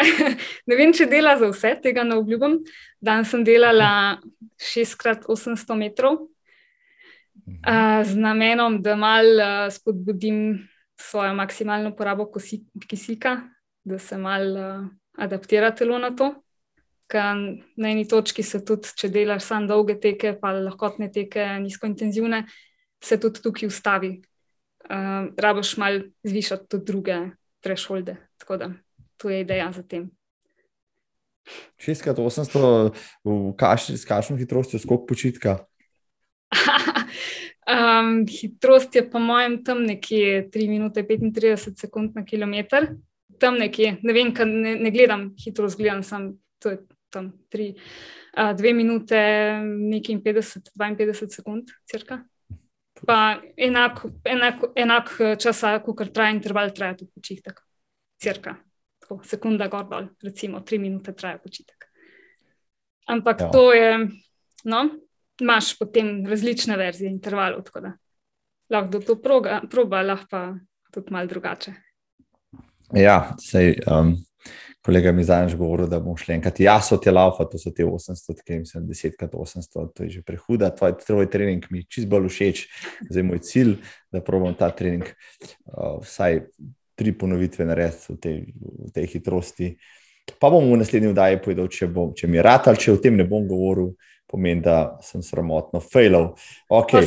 [laughs] ne vem, če dela za vse, tega ne obljubim. Danes sem delala 6x800 metrov uh, z namenom, da mal uh, spodbudim svojo maksimalno porabo kisika, da se mal. Uh, adaptira telo na to. Na eni točki se tudi, če delaš samo dolge teke, pa lahkotne teke, nizkointenzivne, se tudi tukaj ustavi. uh, rabiš mal zvišati tudi druge trešolde. Tako da to je ideja za tem. 6x800, s kakšno hitrostjo, skok počitka? um, [laughs] hitrost je, po mojem, tam nekje 3 minute 35 sekund na kilometr. Tam nekje, ne vem, ne, ne gledam hitrost, gledam samo to je tam 3, 2 minute, nekaj 50, 52 sekund, crka. Pa enak, enak, enak čas, kot traja interval, traja tudi počitek. Cirka. Tako, sekunda gor dol, recimo tri minute traja počitek. Ampak ja. to je, no, imaš potem različne verzije intervalov, tako da lahko to proga, proba, lahko pa tudi malo drugače. Ja, sej, um, kolega mi zadnjič govoril, da bomo šli enkrat. Ja, so te laufa, to so te 800, ki jim sem 10 krat 800, to je že prehuda. Tvoj, tvoj trening mi čist bolj všeč, zdaj moj cilj, da probam ta trening uh, vsaj tri ponovitve narediti v v tej hitrosti. Pa bom v naslednji vdaji povedal, če, bom, če mi je rad ali če o tem ne bom govoril pomeni, da sem sramotno failal. Okay.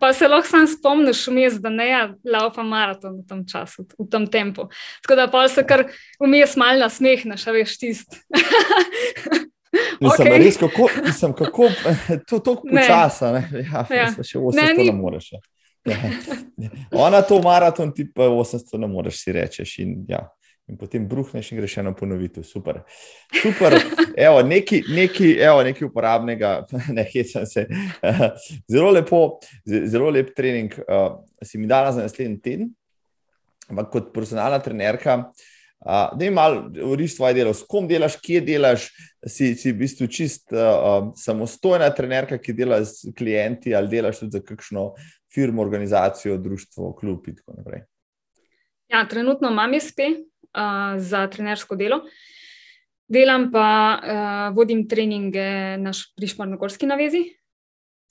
Pa se lahko [laughs] sam spomniš, vmes, da ne je laupa maraton v tem času, v tem tempu. Tako da pa se kar vmes malo nasmehneš, a veš tist. Nisem [laughs] okay. res, kako, mislim, kako [laughs] to, to počasa, ne, ja, ja. še 800 ne, ni... ne moreš. Ja. Ona to maraton, ti pa 800 ne moreš si reči. Ja in potem bruhneš in greš eno ponovitev. Super. Super. Evo, neki, neki, evo, neki uporabnega, [laughs] ne hecam se. [laughs] Zelo lepo, zelo lep trening uh, si mi dala za naslednji teden. Ampak kot personalna trenerka, uh, da imaš uriš svoje delo, s kom delaš, kje delaš, si, si v bistvu čist uh, samostojna trenerka, ki dela s klienti ali delaš tudi za kakšno firmo, organizacijo, društvo, klub in tako naprej. Ja, trenutno imam SP, za trenersko delo. Delam pa, uh, vodim treninge na pri Šmarnogorski navezi,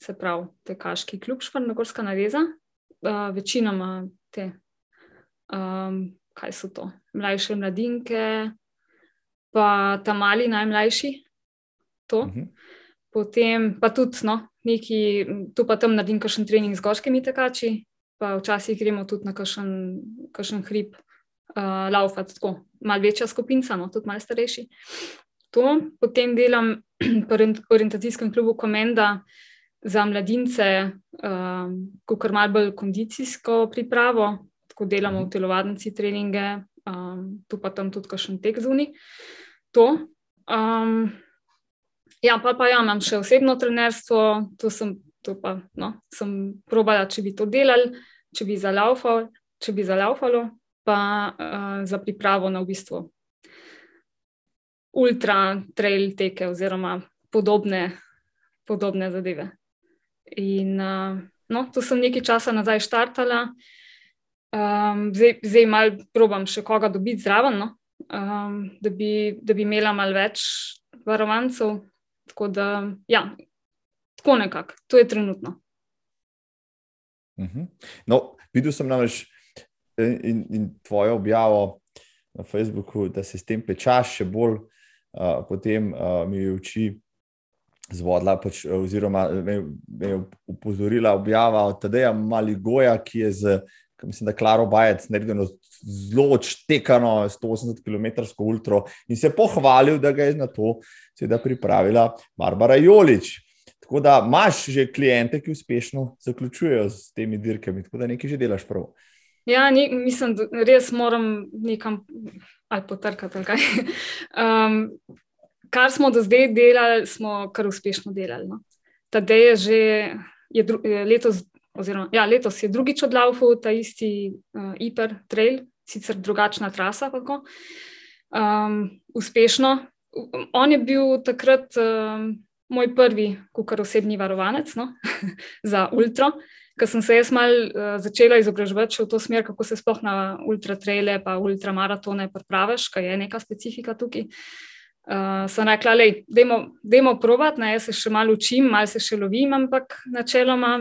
se pravi, to je Kaški klub Šmarnogorska naveza. Uh, večinoma te, um, kaj so to, mlajše mladinke, pa tam mali najmlajši. To. Uh mhm. -huh. Potem pa tudi, no, neki, tu pa tam naredim kakšen trening z goškimi tekači, pa včasih gremo tudi na kakšen, kakšen hrib uh, laufati, tako malo večja skupina, no, tudi malo starejši. To. Potem delam [clears throat] v orientacijskem klubu Komenda za mladince, uh, kot malo bolj kondicijsko pripravo, tako delamo v telovadnici treninge, um, tu pa tam tudi kakšen tek zunaj. To. Um, ja, pa, pa ja, imam še osebno trenerstvo, to sem, to pa, no, sem probala, če bi to delali, če bi zalaufalo, če bi zalaufalo, pa uh, za pripravo na v bistvu ultra trail teke oziroma podobne, podobne zadeve. In uh, no, to sem nekaj časa nazaj štartala, um, zdaj, zdaj malo probam še koga dobiti zraven, no? um, da, bi, da bi imela malo več varovancev. Tako da, ja, tako nekako, to je trenutno. Mhm. No, videl sem namreč in, in tvojo objavo na Facebooku, da se s tem pečaš še bolj, uh, potem uh, mi je oči zvodila, pač, oziroma me, me je upozorila objava od Tadeja Maligoja, ki je z, mislim, da Klaro Bajec naredil zelo odštekano 180 km ultra in se pohvalil, da ga je na to seveda pripravila Barbara Jolič. Tako da imaš že klijente, ki uspešno zaključujejo s temi dirkami, tako da nekaj že delaš prav. Ja, ni, mislim, da res moram nekam ali potrkati. Ali [laughs] um, kar smo do zdaj delali, smo kar uspešno delali. No. Tadej je že je dru, je letos, oziroma ja, letos je drugič odlaufal ta isti uh, Iper Trail, sicer drugačna trasa. Um, uspešno. On je bil takrat um, moj prvi, kar osebni varovanec no, [laughs] za Ultra ker sem se jaz mal uh, začela izobraževati v to smer, kako se sploh na ultratrele, pa ultramaratone pripraviš, kaj je neka specifika tukaj. Uh, sem rekla, da je mo provat, ne, jaz se še malo učim, malo se še lovim, ampak načeloma.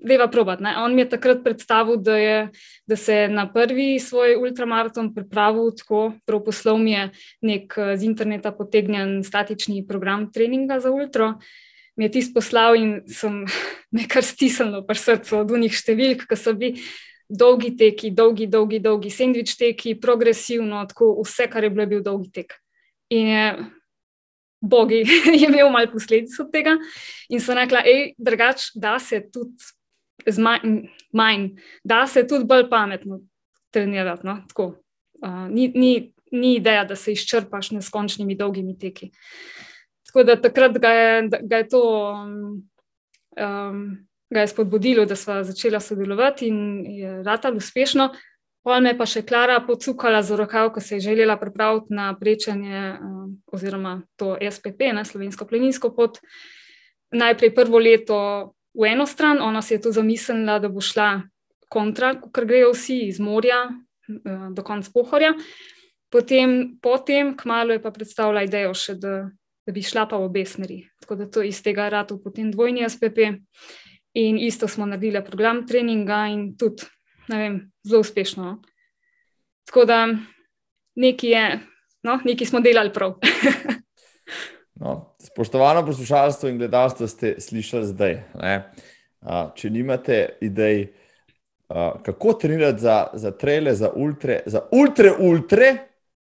Deva provat. Ne. On mi je takrat predstavil, da, je, da se na prvi svoj ultramaraton pripravil tako, prav poslov mi je nek z interneta potegnjen statični program treninga za ultra. Uh, mi je tisto poslal in sem [laughs] nekaj stisnil pri srcu od unih številk, ki so bili dolgi teki, dolgi, dolgi, dolgi, sendvič teki, progresivno, tako vse, kar je bilo, je bil dolgi tek. In je, bogi, [laughs] je imel malo posledic od tega. In so rekla, hej, drugač, da se tudi z manj, da se tudi bolj pametno trenirati. No? Tako, uh, ni, ni, ni ideja, da se izčrpaš neskončnimi dolgimi teki. Tako da takrat ga je, ga je to. Um, ga je spodbudilo, da smo začeli sodelovati in je ratalo uspešno. Pol me pa še Klara pocukala za rokav, ko se je želela pripraviti na prečanje uh, oziroma to SPP, na slovensko pleninsko pot. Najprej prvo leto v eno stran, ona si je to zamislila, da bo šla kontra, ker grejo vsi iz morja uh, do konca pohorja. Potem, potem, kmalo je pa predstavila idejo še, da, da bi šla pa v obe smeri. Tako da to iz tega ratu potem dvojni SPP. In isto smo naredili program treninga in tudi, ne vem, zelo uspešno. No. Tako da nekaj je, no, nekaj smo delali prav. [laughs] no, spoštovano poslušalstvo in gledalstvo ste slišali zdaj. A, če nimate idej, kako trenirati za, za trele, za ultre, za ultre, ultre,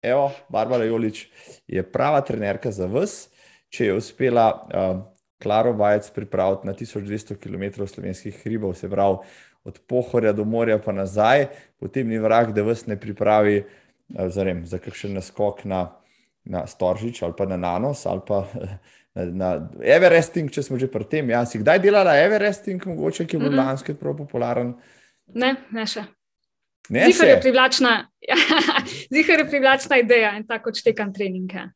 evo, Barbara Jolič je prava trenerka za vas. Če je uspela uh, Klaro Vajec pripraviti na 1200 km slovenskih hribov, se pravi od Pohorja do morja pa nazaj, potem ni vrag, da vas ne pripravi eh, zarem, za kakšen naskok na, na Storžič ali pa na Nanos ali pa [laughs] na, na Everesting, če smo že pri tem. Ja, si kdaj delala Everesting, mogoče, ki je bil mm -hmm. lansko prav popularen? Ne, ne še. Zihar je, [laughs] Zihar je privlačna ideja in tako čtekam treninge.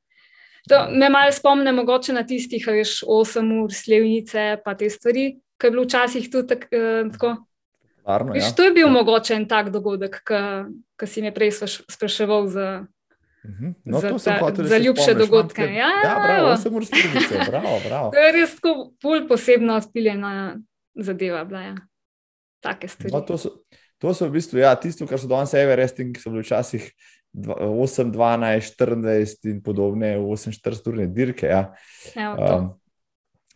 To me malo spomne mogoče na tistih, veš, 8 ur, slevnice, pa te stvari, ki je bilo včasih tudi tak, eh, tako. Varno, viš, ja. To je bil mogoče en tak dogodek, ki si me prej spraševal za, mhm. no, za, ta, za ljubše dogodke. Ja, ja, bravo, 8 ur, slevnice, bravo, bravo. [laughs] To je res tako bolj posebno odpiljena zadeva, bila je. Take stvari. No, to, so, to so v bistvu, ja, tisto, kar so danes Everesting, ki so bili včasih. 8, 12, 24 in podobne, 48-urne dirke, ja. um,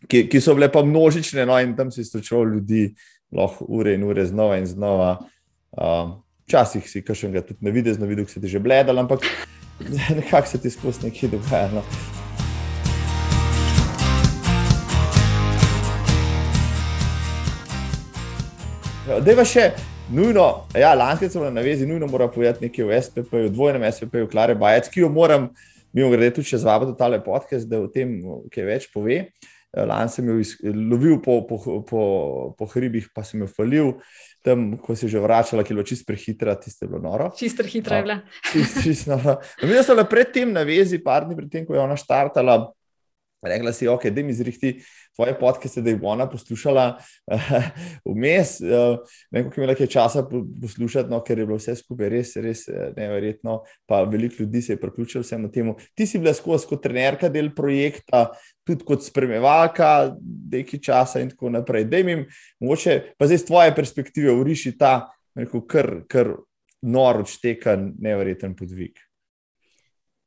ki, ki so bile pa množične, no, in tam si srečal ljudi, lahko ure in ure znova in znova. Um, včasih si kašem ga tudi na videz, na videz, ki se ti že bledal, ampak [laughs] nekako se ti skozi nekaj dogaja. No. Dej pa še nujno, ja, lanske so na vezi, nujno mora povedati nekaj o SPP-ju, dvojnem SPP-ju, Klare Bajec, ki jo moram, mimo grede, tudi če zvabiti v tale podcast, da o tem kaj več pove. Lani sem jo lovil po, po, po, po hribih, pa sem jo falil, tam, ko se je že vračala, ki je bilo čist prehitra, tiste je bilo noro. Čist prehitra je bila. Čist, čist noro. Mi smo bili predtem na vezi, par dni predtem, ko je ona štartala, rekla si, ok, da mi zrihti tvoje podcaste, da bo ona poslušala vmes. Uh, ne vem, kako je imela kaj časa poslušati, no, ker je bilo vse skupaj res, res eh, neverjetno. Pa veliko ljudi se je priključilo vsemu temu. Ti si bila skozi kot trenerka del projekta, tudi kot spremljevalka, nekaj časa in tako naprej. Da jim, mogoče, pa zdaj z tvoje perspektive, uriši ta, rekel, kar, kar noro čtekan, neverjeten podvig.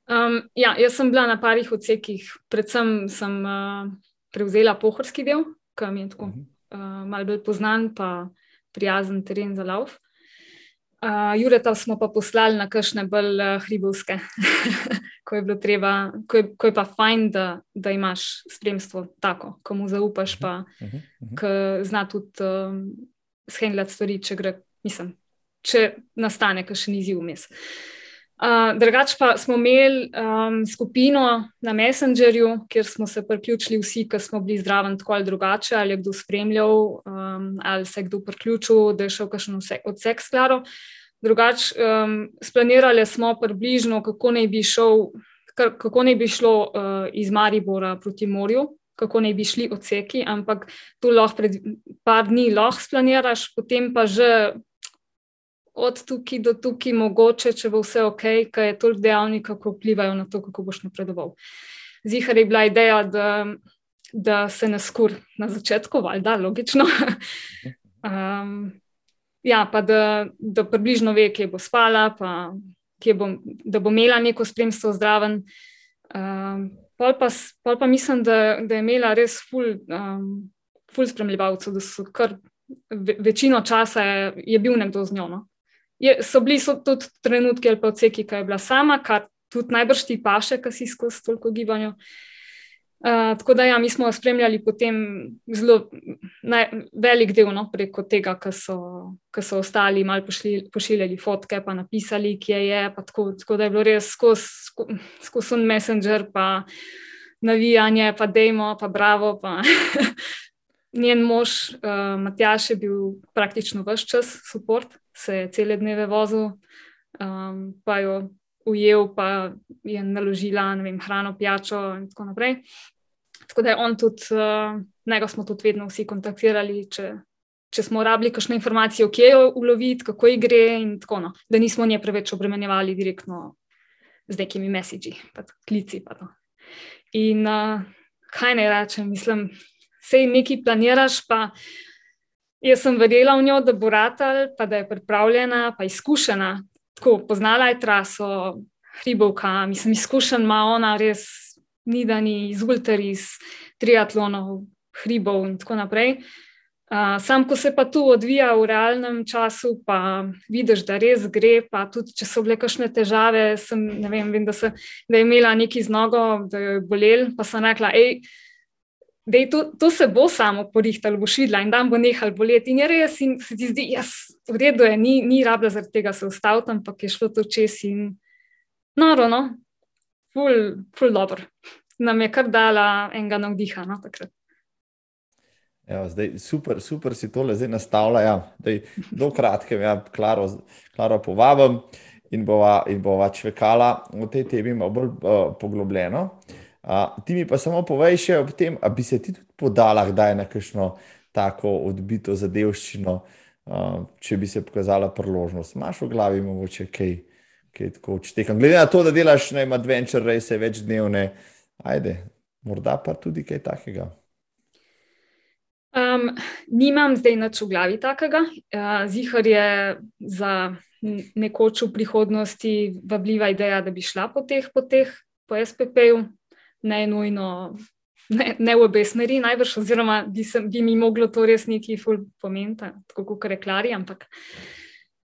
Um, ja, jaz sem bila na parih odsekih, predvsem sem uh, prevzela pohorski del, ki mi je tako uh -huh. uh, malo bolj znan, pa prijazen teren za lauf. Uh, Jureta smo pa poslali na kakšne bolj uh, hribovske, [laughs] ko je treba, ko je, ko je pa fajn, da, da imaš spremstvo tako, komu zaupaš, pa uh -huh. Uh -huh. zna tudi um, shendljati stvari, če gre, mislim, če nastane kakšen izziv vmes. Uh, drugač pa smo imeli um, skupino na Messengerju, kjer smo se priključili vsi, ki smo bili zdravi, tako ali drugače, ali je kdo spremljal, um, ali se je kdo priključil, da je šel kakšen odsek sklado. Drugač, um, splanirali smo približno, kako naj bi, šel, kako naj bi šlo uh, iz Maribora proti morju. Kako naj bi šli odseki, ampak tu lahko pred par dni lahko splaniraš, potem pa že od tukaj do tukaj, mogoče, če bo vse ok, ker je toliko dejavnikov, ki vplivajo na to, kako boš napredoval. Zihar je bila ideja, da, da se ne skur na začetku, valjda, logično. [laughs] Um, ja, pa da, da približno ve, kje bo spala, pa bo, da bo imela neko spremstvo zdraven. Um, pol, pa, pol pa mislim, da, da je imela res ful, um, ful spremljevalcev, da so kar večino časa je, je bil nekdo z njo. No. Je, so bili so tudi trenutki ali pa odseki, ki je bila sama, kar tudi najbrž ti paše, ki si skozi toliko gibanja. Uh, tako da, ja, mi smo spremljali potem zelo naj, velik del no, preko tega, ki so, so ostali, malo pošli, pošiljali fotke, pa napisali, kje je. Tako, tako da je bilo res skozi skozi Messenger, pa navijanje, pa dejmo, pa bravo. Pa [laughs] Njen mož, uh, Matjaš, je bil praktično vse čas support, se je cele dneve vozil, um, pa jo ujel, pa je naložila vem, hrano, pijačo in tako naprej. Tako da je on tudi, uh, njega smo tudi vedno vsi kontaktirali, če, če smo rabili kakšne informacije, kje jo uloviti, kako ji gre in tako naprej, no. da nismo nje preveč obremenjevali direktno z nekimi mesiči, pa klici. Pa in uh, kaj naj rečem, mislim, sej nekaj planiraš, pa. Jaz sem verjela v njo, da bo ratal, pa da je pripravljena, pa izkušena, tako poznala je traso, hribovka, mislim, izkušen ima ona, res ni da ni iz ulter, iz triatlonov, hribov in tako naprej. Uh, sam, ko se pa tu odvija v realnem času, pa vidiš, da res gre. Pa tudi, če so bile kakšne težave, sem, vem, vem, da, se, da je imela neki z nogo, da jo je bolel. Pa sem rekla, hej, to, to se bo samo porihtalo, bo šidla in dan bo nehal boleti. In je res, in se ti zdi, da je v redu, ni, ni rabla zaradi tega se ustaviti, ampak je šlo to čez in noro, no, ful, ful dobro. Nam je kar dala enega navdiha no, takrat. Ja, zdaj, super, super si tole zdaj nastavlja. Ja. Do kratke, ja, klaro, klaro povabim in bova, in bova čvekala v tej temi bolj uh, poglobljeno. Uh, ti mi pa samo povej še ob tem, da bi se ti tudi podala, kdaj na kakšno tako odbito zadevščino, uh, če bi se pokazala priložnost. Imáš v glavi mogoče kaj, kaj tako odštekam. Glede na to, da delaš na adventure race več dnevne, ajde, morda pa tudi kaj takega. Um, nimam zdaj nič v glavi takega. Uh, Zihar je za nekoč v prihodnosti vabljiva ideja, da bi šla po teh poteh, po SPP-ju, ne nujno, ne, ne v obe smeri, najbrž, oziroma bi, sem, bi mi moglo to res neki ful pomeniti, tako kot reklari. Ampak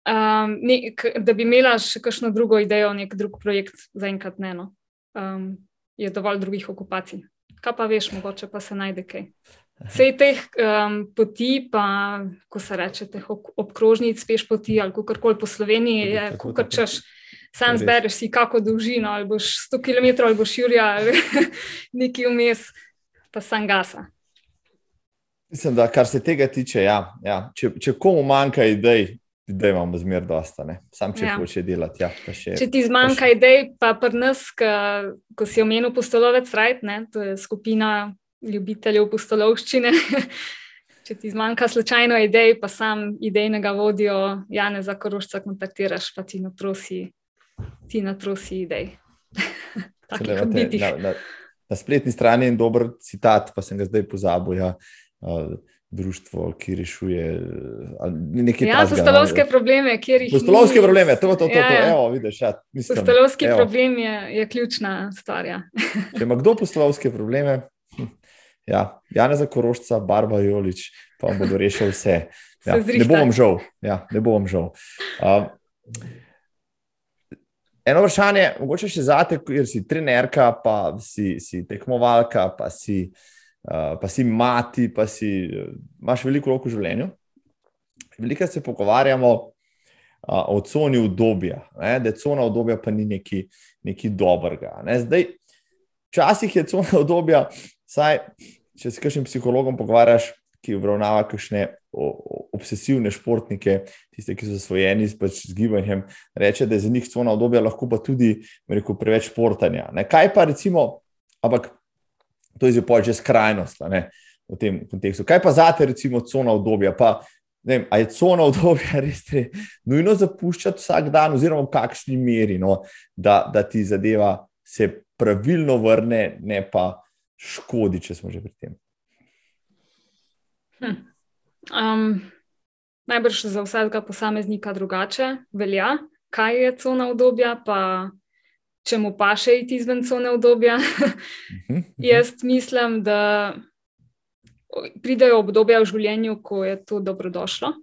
um, ne, k, da bi imela še kakšno drugo idejo, nek drug projekt, zaenkrat ne. No. Um, je dovolj drugih okupacij. Kaj pa veš, mogoče pa se najde kaj. Vse teh um, poti, pa ko se reče, teh obkrožnic, peš poti ali kako koli po Sloveniji, je kar češ sam zbereš si kako dolžino, ali boš 100 km ali boš jurja ali [laughs] nekaj vmes, pa sam gasa. Mislim, da kar se tega tiče, ja, ja. če, če komu manjka idej, da imamo zmer dosta, ne? sam če ja. hoče delati. Ja, še, če ti zmanjka še... idej, pa pri nas, ka, ko si omenil postolovec Rajt, ne? to je skupina ljubiteljev postolovščine. [laughs] Če ti zmanjka slučajno idej, pa sam idejnega vodijo Janeza Korošca kontaktiraš, pa ti natrosi ti na trosi idej. na, na, na spletni strani je dober citat, pa sem ga zdaj pozabil. Ja. Uh, Društvo, ki rešuje nekaj ja, postolovske probleme, kjer jih postolovske ni. probleme, to, to, to, ja, to, ja. evo, vidiš. Ja, postolovski evo. problem je, je ključna stvar. Ja. [laughs] Če ima kdo postolovske probleme, hm, ja, Jana za Korošca, Barba Jolič, pa vam bodo rešili vse. Ja, ne bo vam žal. Ja, ne bo vam žal. Uh, Eno vprašanje, mogoče še zate, ker si trenerka, pa si, si tekmovalka, pa si, uh, pa si mati, pa si, uh, imaš veliko roko v življenju. Veliko se pogovarjamo uh, o coni obdobja, da je cona obdobja pa ni neki, neki dobrega. Ne? Zdaj, včasih je cona obdobja, saj, če se kakšnim psihologom pogovarjaš, ki obravnava kakšne obsesivne športnike, tiste, ki so zasvojeni pač z gibanjem, reče, da je za njih cona obdobja lahko pa tudi rekel, preveč športanja. Ne? Kaj pa recimo, ampak to je že skrajnost ne, v tem kontekstu. Kaj pa zate, recimo, cona obdobja? Pa, Vem, a je cona obdobja [laughs] res te nujno zapuščati vsak dan, oziroma v kakšni meri, no, da, da ti zadeva se pravilno vrne, ne pa škodi, če smo že pri tem. Hm. Um, najbrž za vsakega posameznika drugače velja, kaj je cona obdobja, pa če mu pa še iti izven cone obdobja. Mhm, mhm. Jaz mislim, da pridejo obdobja v življenju, ko je to dobrodošlo,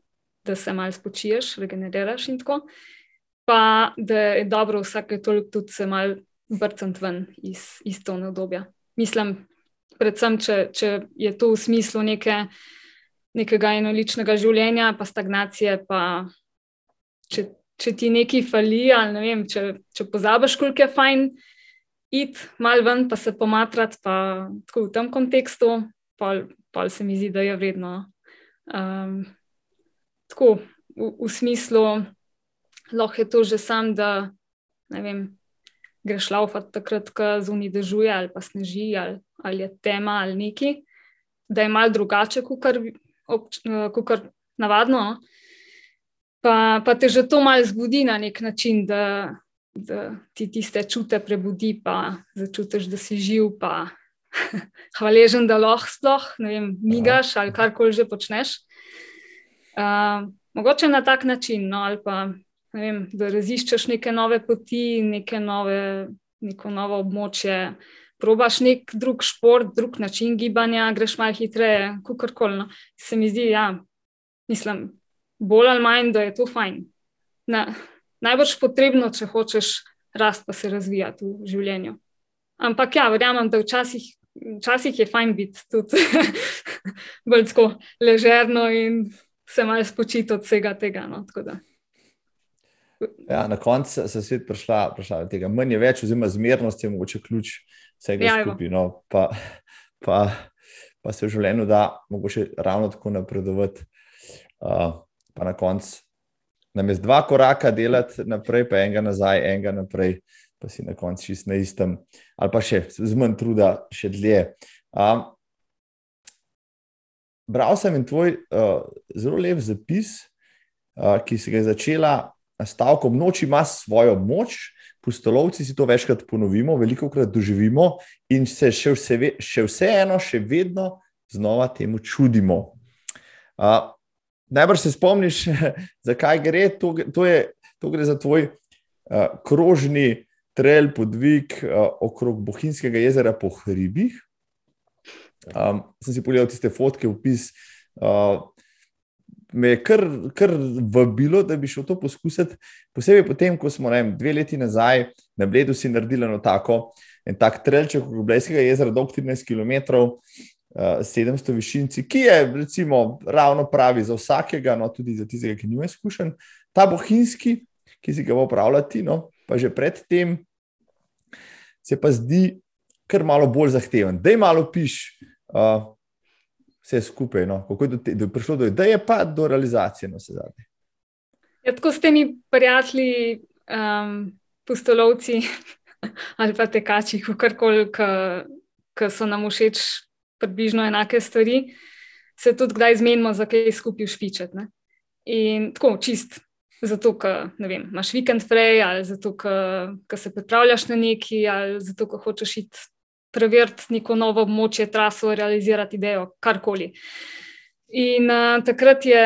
da se malo spočiješ, regeneriraš in tako. Pa da je dobro vsake toliko tudi se malo vrcati ven iz, iz to obdobja. Mislim, predvsem, če, če je to v smislu neke, nekega enoličnega življenja, pa stagnacije, pa če, če ti nekaj fali, ali ne vem, če, če pozabiš, koliko je fajn iti mal ven, pa se pomatrati, pa tako v tem kontekstu, pa, pa se mi zdi, da je vredno. Um, tako v, v smislu, lahko je to že sam, da ne vem. Greš laufati takrat, ko zunaj dežuje, ali pa sneži, ali, ali je tema, ali neki, da je malo drugače, kot kar navadno. No? Pa, pa te že to malo zbudi na nek način, da, da ti tiste čute prebudi, pa začutiš, da si živ, pa [laughs] hvaležen, da lahko sploh, ne vem, migaš ali karkoli že počneš. Uh, mogoče na tak način, no, ali pa vem, da raziščeš neke nove poti, neke nove, neko novo območje. Probaš nek drug šport, drug način gibanja, greš malo hitreje, kako koli. No. Se mi zdi, ja, mislim, bolj ali manj, da je to fajn. Na, najbrž potrebno, če hočeš rast, pa se razvijati v življenju. Ampak ja, verjamem, da včasih, včasih je fajn biti tudi [laughs] bolj tako ležerno in se malo spočiti od vsega tega. No, ja, na koncu se svet prišla, prišla od tega. Manj je več, oziroma zmernost je mogoče ključ vsega ja, skupaj. No, pa, pa, pa se v življenju da mogoče ravno tako napredovati. Uh, pa na koncu nam je z dva koraka delati naprej, pa enega nazaj, enega naprej, pa si na koncu čist na istem, ali pa še z manj truda, še dlje. Um, bral sem in tvoj uh, zelo lep zapis, uh, ki si ga začela stavkom: Noč ima svojo moč. Pustolovci si to večkrat ponovimo, veliko krat doživimo, in se še, vse, še vseeno, še vedno znova temu čudimo. Uh, najbrž se spomniš, [laughs] zakaj gre. To, to, je, to gre za tvoj uh, krožni trail podvig uh, okrog Bohinjskega jezera po hribih. Um, sem si pogledal tiste fotke, opis. Uh, Me je kar, kar vabilo, da bi šel to poskusiti. Posebej potem, ko smo vem, dve leti nazaj na Bledu si naredili eno tako, en tak trelček okrog Blejskega jezera, dolg 13 km, 700 višinci, ki je recimo, ravno pravi za vsakega, no tudi za tistega, ki nima izkušenj. Ta bohinjski, ki si ga bo upravljati, no, pa že predtem, se pa zdi kar malo bolj zahteven. Da je malo piš, uh, vse skupaj, no, kako je do te, do, prišlo do ideje, pa do realizacije na vse zadnje. Ja, tako ste mi prijatelji, um, pustolovci [laughs] ali pa tekači, kakorkoli, ki so nam všeč približno enake stvari, se tudi kdaj zmenimo, za kaj skupaj špičati. Ne? In tako čist, zato ker imaš vikend prej, ali zato ker se pripravljaš na neki, ali zato ker hočeš iti preveriti neko novo območje, traso, realizirati idejo, karkoli. In uh, takrat je,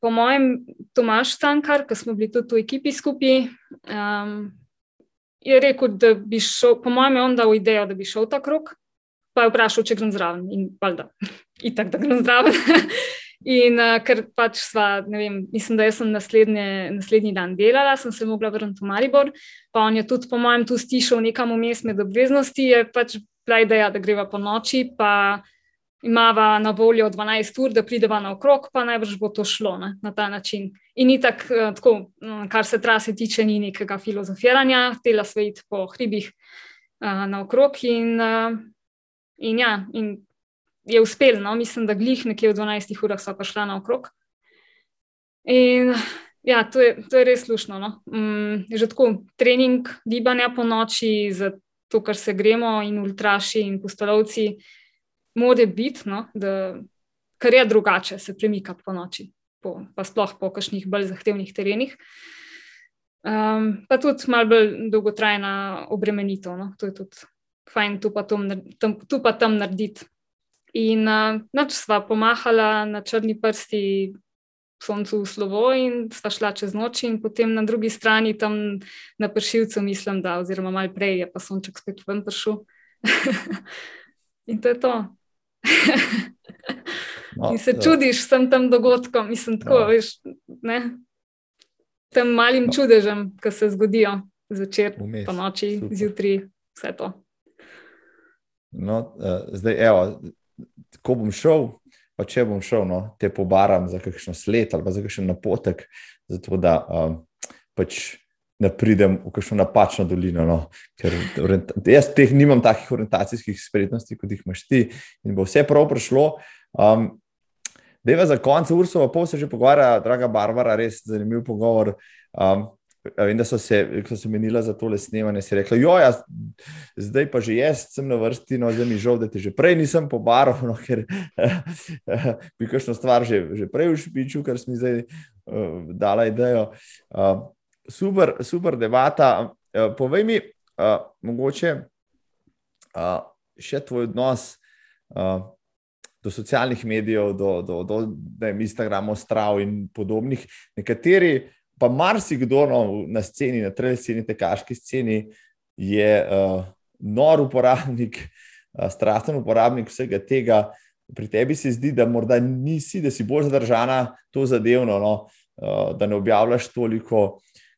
po mojem, Tomaš Cankar, ki smo bili tudi v ekipi skupaj, um, je rekel, da bi šel, po mojem, je on dal idejo, da bi šel ta krok pa je vprašal, če grem zraven. In valjda, [laughs] itak, da grem zraven. [laughs] in uh, ker pač sva, ne vem, mislim, da sem naslednji dan delala, sem se mogla vrniti v Maribor, pa on je tudi, po mojem, tu stišal nekam vmes med obveznosti, je pač bila ideja, da greva po noči, pa imava na voljo 12 ur, da prideva na okrog, pa najbrž bo to šlo ne, na ta način. In ni tak, uh, tako, mm, kar se trase tiče, ni nekega filozofiranja, tela svojiti po hribih uh, na okrog in uh, In ja, in je uspel, no? mislim, da glih nekje v 12 urah so pa šla naokrog. In ja, to je, to je res slušno. No? Um, že tako trening gibanja po noči, za to, kar se gremo, in ultraši in postolovci, mora biti, no? da, kar je drugače, se premikati po noči, po, pa sploh po kakšnih bolj zahtevnih terenih. Um, pa tudi malo bolj dolgotrajna obremenitev. No? To je tudi fajn tu pa, tom, tam, tu pa tam narediti. In uh, noč sva pomahala na črni prsti soncu v slovo, in sva šla čez noč, in potem na drugi strani, tam na pršilcu, mislim, da, oziroma malo prej je pa sonček spet ven pršil. [laughs] in to je to. No, [laughs] in se uh, čudiš vsem tem dogodkom, mislim, tako, no. veš, ne, tem malim no. čudežem, ki se zgodijo zvečer, po noči, zjutraj, vse to. No, uh, zdaj, evo, ko bom šel, pa če bom šel, no, te pobaram za kakšno sled ali za kakšen napotek, zato da um, pač ne pridem v kakšno napačno dolino. No, ker jaz teh nimam takih orientacijskih spretnosti, kot jih imaš ti, in bo vse prav prišlo. Um, Deva za konec, Ursula, pol se že pogovarja, draga Barbara, res zanimiv pogovor. Um, vem, da so se, ko so menila za tole snemanje, si rekla, jo, ja, zdaj pa že jaz sem na vrsti, no, zdaj mi žal, da te že prej nisem pobaral, no, ker [laughs] bi kakšno stvar že, že prej v špiču, ker sem zdaj uh, dala idejo. Uh, super, super debata. Uh, povej mi, uh, mogoče uh, še tvoj odnos. Uh, do socialnih medijev, do, do, do Instagrama, Strav in podobnih. Nekateri, pa marsikdo no, na sceni, na treli sceni, tekaški sceni, je uh, nor uporabnik, uh, [laughs] strasten uporabnik vsega tega. Pri tebi se zdi, da morda nisi, da si bolj zadržana to zadevno, no, uh, da ne objavljaš toliko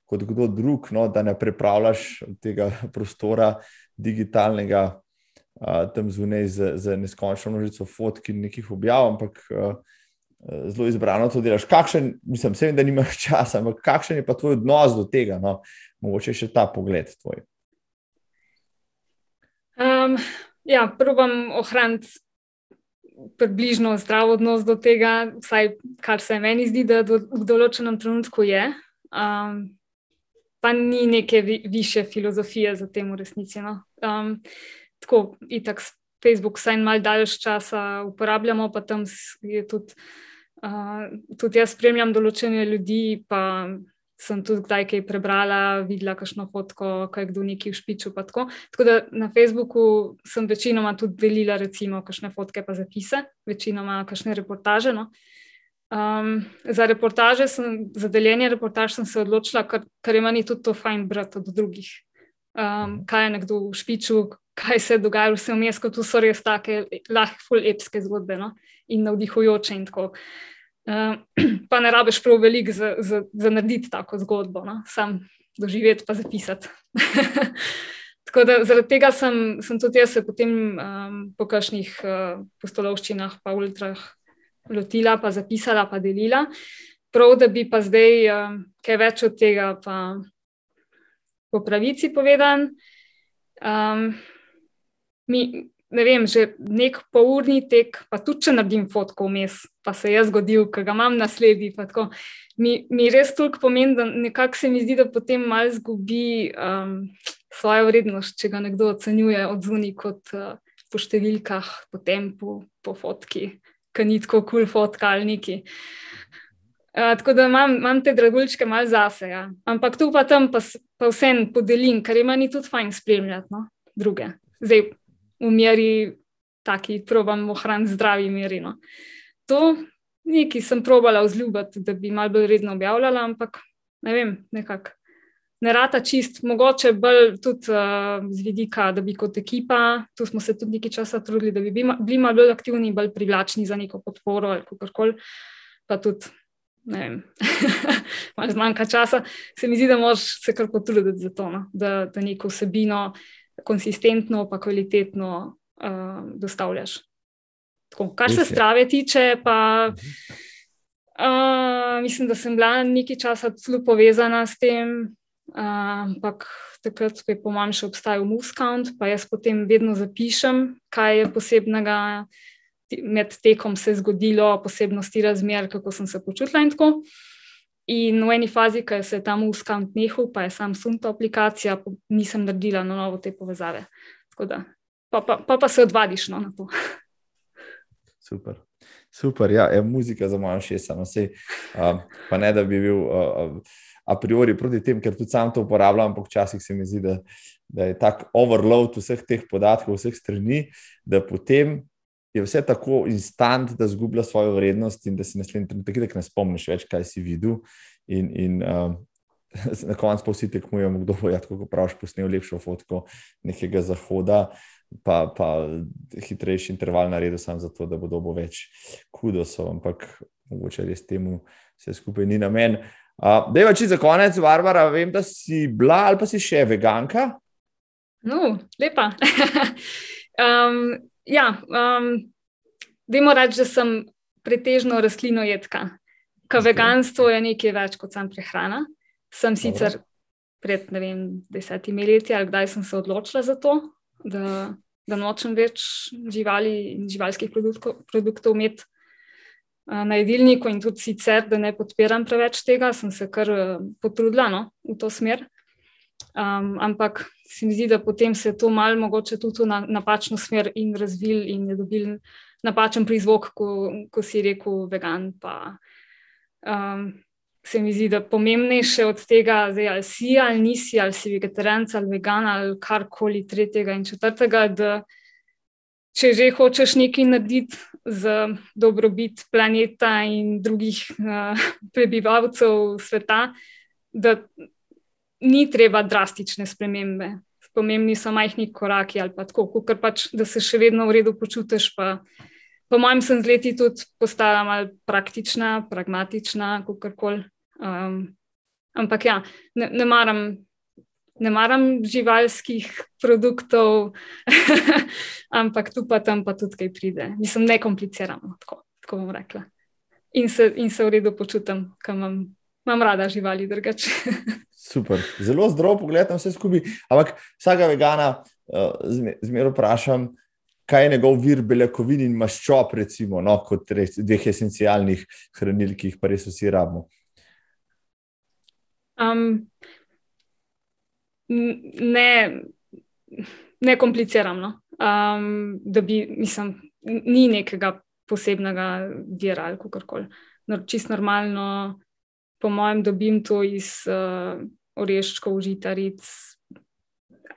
kot kdo drug, no, da ne prepravljaš tega [laughs] prostora digitalnega tam zunaj z, z neskončno množico fotk in nekih objav, ampak uh, zelo izbrano to delaš. Kakšen, mislim, vsem, da nimaš [laughs] časa, ampak kakšen je pa tvoj odnos do tega? No? Mogoče še ta pogled tvoj. Um, ja, probam ohraniti približno zdrav odnos do tega, vsaj kar se meni zdi, da do, v določenem trenutku je. Um, pa ni neke vi, više filozofije za tem v resnici. No? Um, tako, itak Facebook, saj malo daljš časa uporabljamo, pa tam je tudi, uh, tudi jaz spremljam določene ljudi, pa sem tudi kdaj kaj prebrala, videla kakšno fotko, kaj kdo neki v špiču. Tako. tako da na Facebooku sem večinoma tudi delila, recimo, kakšne fotke pa zapise, večinoma kakšne reportaže. No. Um, za reportaže, sem, za deljenje reportaž sem se odločila, ker, ker je meni tudi to fajn brati od drugih. Um, kaj je nekdo v špiču, kaj se je dogajalo, vse vmes, kot so res take lahke, full-epske zgodbe no? in navdihujoče. In uh, [clears throat] pa ne rabiš prav veliko za, za, za narediti tako zgodbo, no? sam doživeti pa zapisati. [laughs] Tako da zaradi tega sem, sem tudi jaz se potem um, po kakšnih uh, postolovščinah, pa ultrah lotila, pa zapisala, pa delila. Prav, da bi pa zdaj uh, kaj več od tega, pa po pravici povedan. Um, mi, ne vem, že nek polurni tek, pa tudi če naredim fotko vmes, pa se je zgodil, ker ga imam na sledi. Mi, mi res toliko pomeni, da nekako se mi zdi, da potem malo zgubi um, svojo vrednost, če ga nekdo ocenjuje od zunaj kot uh, po številkah, po tempu, po fotki, ki ni tako kul cool fotka ali neki. Uh, tako da imam, imam te dragulčke malo zase. Ja. Ampak tu pa tam pa, pa vsem podelim, ker ima ni tudi fajn spremljati no? druge. Zdaj, v meri, taki, probam ohraniti zdravi meri. No. To nekaj sem probala vzljubiti, da bi malo bolj redno objavljala, ampak ne vem, nekako. Ne rata čist, mogoče bolj tudi uh, z vidika, da bi kot ekipa, tu smo se tudi nekaj časa trudili, da bi bili malo bolj aktivni, bolj privlačni za neko podporo ali kako koli. Pa tudi, ne vem, [laughs] malo zmanjka časa. Se mi zdi, da moraš se kar potruditi za to, no? da, da neko vsebino konsistentno, pa kvalitetno uh, dostavljaš. Tako, kar se strave tiče, pa uh, mislim, da sem bila nekaj časa zelo povezana s tem. Ampak uh, takrat je po manj še obstajal Muskant, pa jaz potem vedno zapišem, kaj je posebnega med tekom se zgodilo, posebnosti razmer, kako sem se počutila in tako. In v eni fazi, ko se je tam uskant nehal, pa je sam sunta aplikacija, nisem naredila na novo te povezave. Da, pa, pa, pa, pa se odvadiš no, na to. Super. Super, ja, je muzika za mojo šest, samo se. Uh, pa ne, da bi bil uh, a priori proti tem, ker tudi sam to uporabljam, ampak včasih se mi zdi, da, da je tak overload vseh teh podatkov, vseh strani, da potem je vse tako instant, da zgublja svojo vrednost in da si naslednji trenutek ne spomniš več, kaj si videl. In, in uh, [laughs] na koncu pa vsi tekmujemo, kdo bo, ja, tako praviš, posnel lepšo fotko nekega zahoda. Pa, pa hitrejši interval naredil sem zato, da bo dobo več kudosov, ampak mogoče res temu vse skupaj ni na meni. Uh, da čisto za konec, Barbara, vem, da si bila ali pa si še veganka. No, lepa. [laughs] um, ja, um, dajmo reči, da sem pretežno rastlino jedka. Ker veganstvo je nekaj več kot sam prehrana. Sem sicer pred vem, desetimi leti ali kdaj sem se odločila za to, da, da nočem več živali in živalskih produktov, produktov imeti uh, na jedilniku, in tudi sicer, da ne podpiram preveč tega, sem se kar uh, potrudila no, v to smer. Um, ampak se mi zdi, da potem se je to malo mogoče tudi na napačno smer in razvil in je dobil napačen prizvok, ko, ko si rekel vegan. Pa, um, se mi zdi, da pomembnejše od tega, zdaj, ali si ali nisi, ali si vegetarijanc ali vegan ali karkoli tretjega in četrtega. Da, če že hočeš nekaj narediti za dobrobit planeta in drugih uh, prebivalcev sveta, da ni treba drastične spremembe. Pomembni so majhni koraki ali pa tako, ker pač, da se še vedno v redu počutiš. Pa, po mojem, sem z leti tudi postala malo praktična, pragmatična, kako koli. Um, ampak ja, ne, ne, maram, ne maram živalskih produktov, [laughs] ampak tu pa tam pa tudi kaj pride. Mislim, ne kompliciramo, tako, tako bom rekla. In se, in se v redu počutim, kam imam, imam rada živali drugače. [laughs] Super, zelo zdrav pogled na vse skupaj. Ampak vsakega vegana uh, zmeraj vprašam, kaj je njegov vir beljakovin in maščob, recimo, no, kot res, dveh esencialnih hranil, ki jih pa res vsi rabimo. Um, ne, ne kompliciram. No. Um, da bi, mislim, ni nekega posebnega vira ali kako koli. No, čist normalno po mojem, dobim to iz uh, oreščkov, žitaric,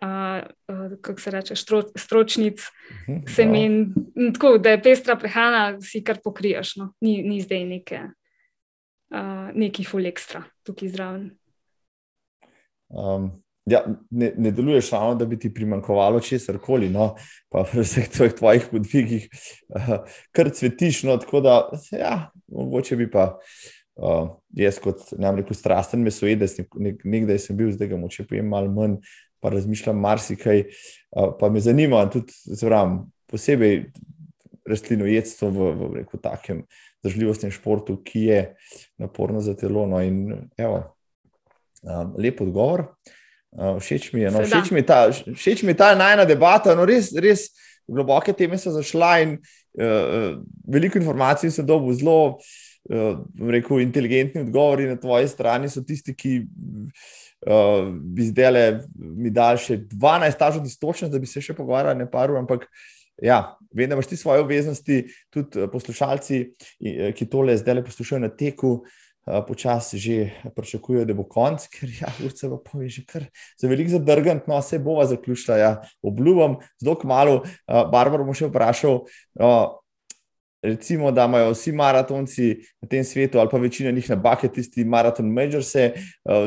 uh, uh, kako se reče, štro, stročnic, uh mhm, -huh, semen. Ja. Tako da je pestra prehrana, si kar pokriješ. No? Ni, ni zdaj neke, uh, neki full extra tukaj zraven. Um. Ja, ne, ne deluješ samo, da bi ti primankovalo česar koli, no, pa v vseh tvojih, tvojih podvigih, uh, kar cvetiš. No, tako da, ja, mogoče bi pa uh, Uh, jaz, kot rekel, strasten mesojedec, nek, nekdaj sem bil, zdaj ga moče pojem malo manj, pa razmišljam marsikaj. Uh, pa me zanima tudi, zvram, posebej rastlino jedstvo v, v reku, takem zdržljivostnem športu, ki je naporno za telo. No in, evo, um, lep odgovor. Uh, všeč mi je, no, všeč mi je ta, všeč mi je ta najna debata. No, res, res globoke teme so zašla in uh, veliko informacij se dobu zelo. Uh, rekel, inteligentni odgovori na tvoji strani so tisti, ki uh, bi zdaj le mi dali še 12 stažov distočnosti, da bi se še pogovarjali, ne paru. Ampak ja, vem, da imaš ti svoje obveznosti, tudi poslušalci, ki tole zdaj le poslušajo na teku. Počasi že pričakujejo, da bo konc, ker ja, urce pa pove že kar za veliko zadrgant, no se bova zaključila, ja, obljubam, zelo kmalo. Barbara bo še vprašal, recimo, da imajo vsi maratonci na tem svetu, ali pa večina njih na bucket listi, maraton majors, eh,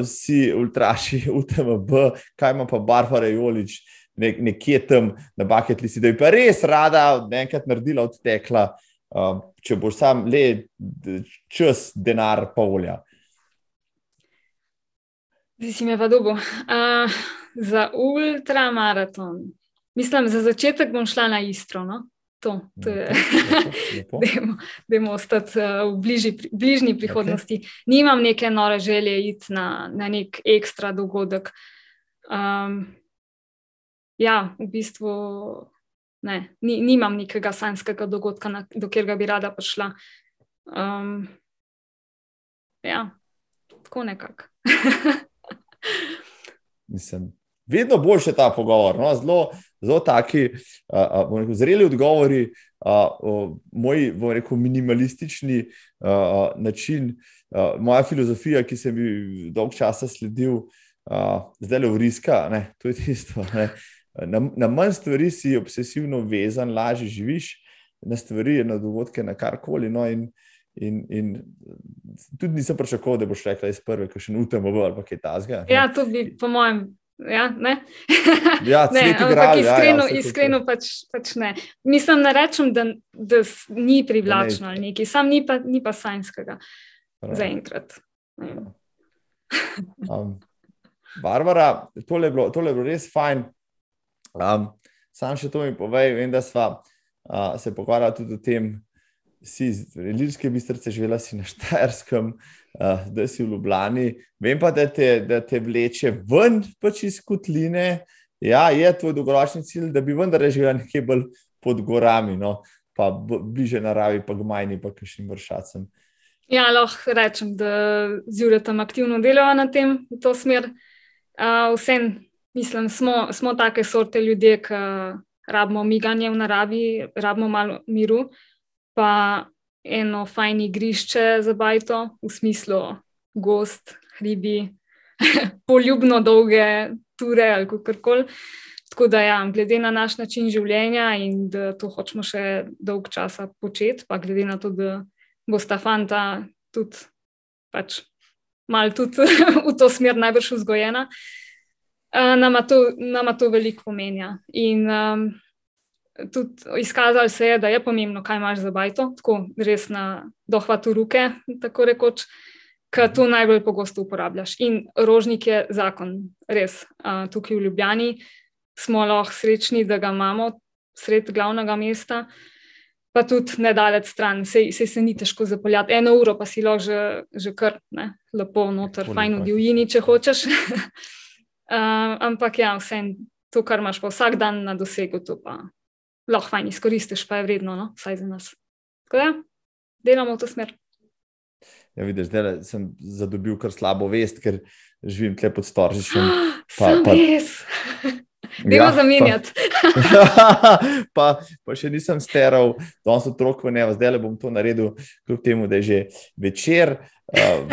vsi ultraši, [laughs] UTMB, kaj ima pa Barbara Jolič nek, nekje tam na bucket listi, da bi pa res rada enkrat naredila odtekla, eh, če boš sam le čas, denar, pa volja. Zdaj si me pa dobo. Uh, za ultramaraton. Mislim, za začetek bom šla na Istro. No? To. to je, [laughs] da je ostati uh, v bliži, bližnji prihodnosti. Okay. Nimam neke nore želje iti na, na nek ekstra dogodek. Um, ja, v bistvu ne, ni, nimam nekega sanskega dogodka, na, do katerega bi rada prišla. Um, ja, tako nekako. [laughs] Mislim, vedno boljše ta pogovor. No? Zelo, zelo taki, uh, rekel, zreli odgovori, uh, moj rekel, minimalistični uh, način, uh, moja filozofija, ki sem ji dolg časa sledil, uh, zdaj le uriska. Ne? To je tisto. Ne? Na, na manj stvari si obsesivno vezan, lažje živiš, na stvari, na dogodke, na karkoli. No? In In, in tudi nisem pričakoval, da boš rekla iz prve, ki še nutem v ali kaj tasga. Ja, to bi, po mojem, ja, ne. [laughs] Ja, ne, igral, iskreno, ja, ja, iskreno pač, pač ne. Mislim, ne rečem, da, da ni privlačno ali nekaj, sam ni pa, ni pa sajnskega zaenkrat. Um, [laughs] Barbara, tole je, bilo, tole je bilo res fajn. Um, sam še to mi povej, vem, da smo uh, se pogovarjali tudi o tem, si iz Ljubljanske bistrice, živela si na Štajerskem, [laughs] uh, da si v Ljubljani. Vem pa, da te, da te vleče ven pač iz kotline. Ja, je tvoj dolgoročni cilj, da bi vendar živela nekje bolj pod gorami, no? pa bliže naravi, pa gmajni, pa kakšnim vršacem. Ja, lahko rečem, da zjutraj tam aktivno delajo na tem, v to smer. Uh, Vsem, mislim, smo, smo take sorte ljudje, ki rabimo miganje v naravi, rabimo malo miru. Uh, pa eno fajn igrišče za bajto, v smislu gost, hribi, [laughs] poljubno dolge ture ali kako koli. Tako da, ja, glede na naš način življenja in da to hočemo še dolg časa početi, pa glede na to, da bo sta fanta tudi pač malo tudi [laughs] v to smer najbrž vzgojena, uh, nama, to, nama to veliko pomenja. In um, tudi izkazalo se je, da je pomembno, kaj imaš za bajto, tako res na dohvatu roke, tako rekoč, ki to najbolj pogosto uporabljaš. In rožnik je zakon, res. Uh, tukaj v Ljubljani smo lahko srečni, da ga imamo sred glavnega mesta. Pa tudi nedalec stran, se, se, se ni težko zapeljati. Eno uro pa si lahko že, že kar ne, lepo, noter, fajn v divjini, če hočeš. [laughs] uh, ampak ja, vse to, kar imaš pa vsak dan na dosegu, to pa lahko fajn izkoristiš, pa je vredno, no? vsaj za nas. Tako da, delamo v to smer. Ja, vidiš, da sem zadobil kar slabo vest, ker živim tle pod storžišem. [gasps] Pa, pa. [laughs] Delo ja, zamenjati. Pa, [laughs] pa, pa še nisem steral, danes otrok v nevo, zdaj le bom to naredil, kljub temu, da je že večer,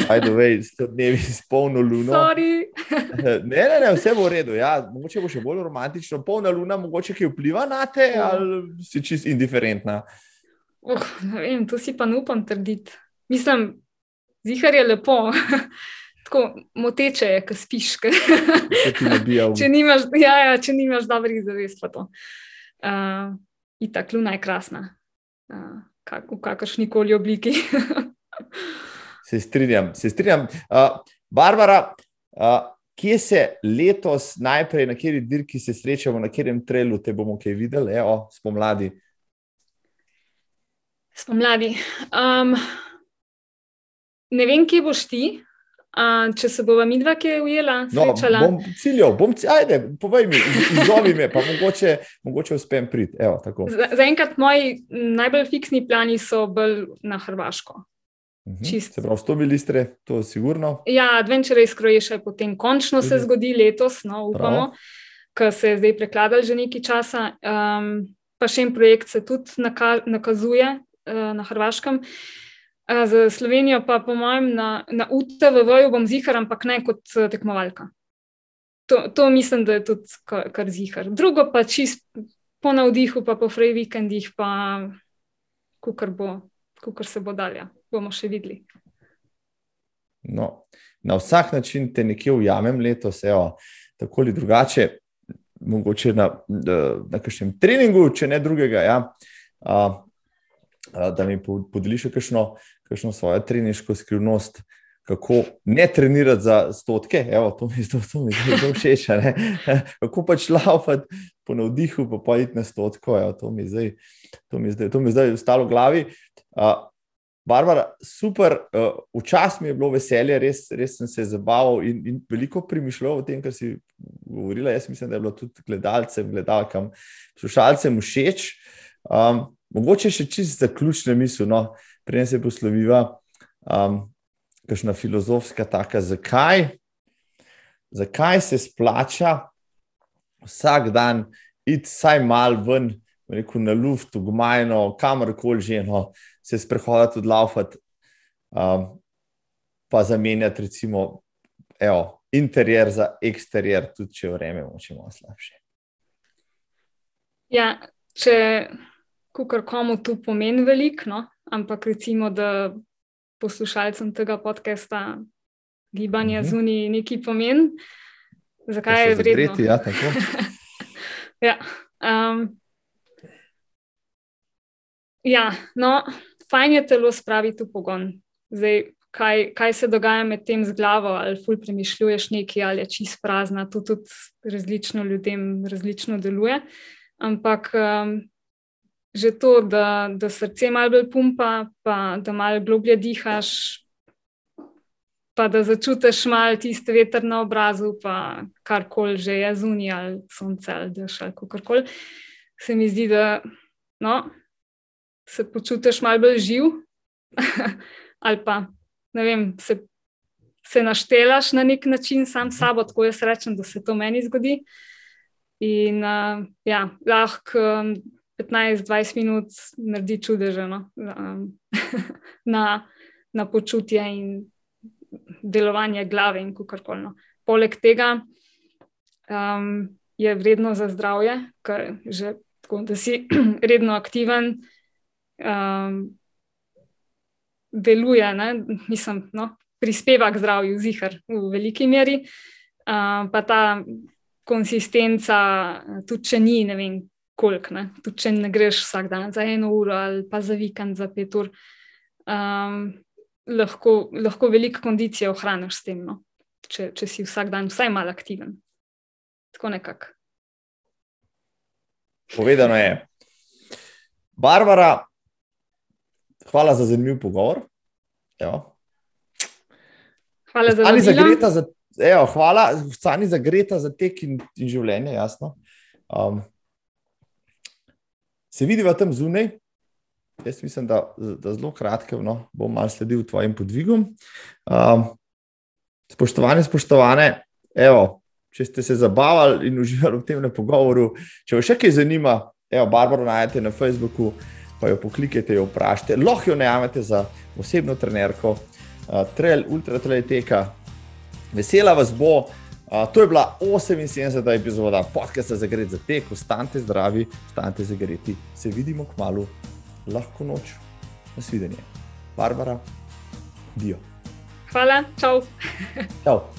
aj do vej, sto dnevi s polno luno. [laughs] ne, ne, ne, vse bo v redu. Ja, mogoče bo še bolj romantično, polna luna, mogoče ki vpliva na te, ja. ali si čist indiferentna. Uh, ne vem, to si pa ne upam trditi. Mislim, zihar je lepo [laughs] tako moteče je, ko spiš. [laughs] če, nimaš, ja, ja, če nimaš dobrih zavest, pa to. Uh, in tako luna je krasna, uh, kak, v kakršni koli obliki. [laughs] se strinjam, se strinjam. Uh, Barbara, uh, kje se letos najprej, na kateri dirki se srečamo, na katerem trelu te bomo kaj videli, evo, spomladi? Spomladi. Um, ne vem, kje boš ti, A, če se bova mi dva, ki je ujela, srečala. No, bom ciljal, bom ciljal, ajde, povej mi, izzovi me, pa mogoče, mogoče uspem priti. Zaenkrat za moji najbolj fiksni plani so bolj na Hrvaško. Mhm. Se pravi, 100 milistre, to je sigurno. Ja, Adventure iz Kroješa je potem končno se zgodi letos, no, upamo, ker se je zdaj prekladal že nekaj časa. Um, pa še en projekt se tudi naka nakazuje uh, na Hrvaškem. Uh, Za Slovenijo pa, po mojem, na, na UTV-ju bom zihar, ampak ne kot eh, tekmovalka. To, to mislim, da je tudi kar, kar zihar. Drugo pa čist po navdihu, pa po fraj vikendih, pa kukar, bo, kukar se bo dalje, bomo še videli. No, na vsak način te nekje ujamem letos, evo, tako ali drugače, mogoče na, na kakšnem treningu, če ne drugega. Ja. Uh, da mi podeliš kakšno, kakšno svojo treniško skrivnost, kako ne trenirati za stotke. Evo, to mi je zelo všeč. [laughs] kako pač laufati po navdihu, pa pa iti na stotko. Evo, to, mi zdaj, to, mi zdaj, to mi zdaj ostalo v glavi. Uh, Barbara, super, uh, včasih mi je bilo veselje, res, res sem se zabaval in, in veliko premišljal o tem, kar si govorila. Jaz mislim, da je bilo tudi gledalcem, gledalkam, poslušalcem všeč. Um, Mogoče še čisto zaključne misli, no, prej se posloviva, um, kakšna filozofska taka, zakaj, zakaj se splača vsak dan iti vsaj mal ven, rekel, na luft, v gmajno, kamorkoli že, no, se sprehoditi, odlaufati, um, pa zamenjati, recimo, evo, interjer za eksterijer, tudi če vreme moče malo slabše. Ja, če kar komu tu pomeni veliko, no? Ampak recimo, da poslušalcem tega podcasta gibanje uh -huh. zunaj neki pomen. Zakaj je vredno? Zagreti, ja, tako. [laughs] ja, um, ja, no, fajn je telo spraviti v pogon. Zdaj, kaj, kaj se dogaja med tem z glavo, ali ful premišljuješ nekaj, ali je čist prazna, to tudi različno ljudem različno deluje. Ampak um, že to, da, da srce malo bolj pumpa, pa da malo globlje dihaš, pa da začutiš malo tiste veter na obrazu, pa karkoli že je zunaj, ali sonce, ali dež, ali karkoli. Se mi zdi, da no, se počutiš malo bolj živ, [laughs] ali pa ne vem, se, se naštelaš na nek način sam sabo, tako jaz rečem, da se to meni zgodi. In uh, ja, lahko. Um, 15-20 minut naredi čudeže no? um, [laughs] na, na počutje in delovanje glave in kako koli. No. Poleg tega um, je vredno za zdravje, ker že tako, da si [clears throat] redno aktiven, um, deluje, ne? mislim, no? prispeva k zdravju, zihar v veliki meri. Um, pa ta konsistenca, tudi če ni, ne vem, koliko. Tudi če ne greš vsak dan za eno uro ali pa za vikend za pet ur, um, lahko, lahko veliko kondicije ohraniš s tem, no? če, če si vsak dan vsaj malo aktiven. Tako nekako. Povedano je. Barbara, hvala za zanimiv pogovor. Evo. Hvala za zagreta za, evo, hvala, Sani za greta za tek in, in življenje, jasno. Um, se vidiva tam zunaj. Jaz mislim, da, da zelo kratko no, bom malo sledil tvojim podvigom. Um, spoštovane, spoštovane, evo, če ste se zabavali in uživali v tem pogovoru, če vas še kaj zanima, evo, Barbaro najdete na Facebooku, pa jo poklikajte, jo vprašajte. Lahko jo najamete za osebno trenerko, uh, trail, ultra trail teka. Vesela vas bo. Uh, to je bila 78. epizoda podcasta za gre za tek, ostanite zdravi, ostanite zagreti. Se vidimo k malu, lahko noč, nasvidenje. Barbara, dio. Hvala, čau. čau.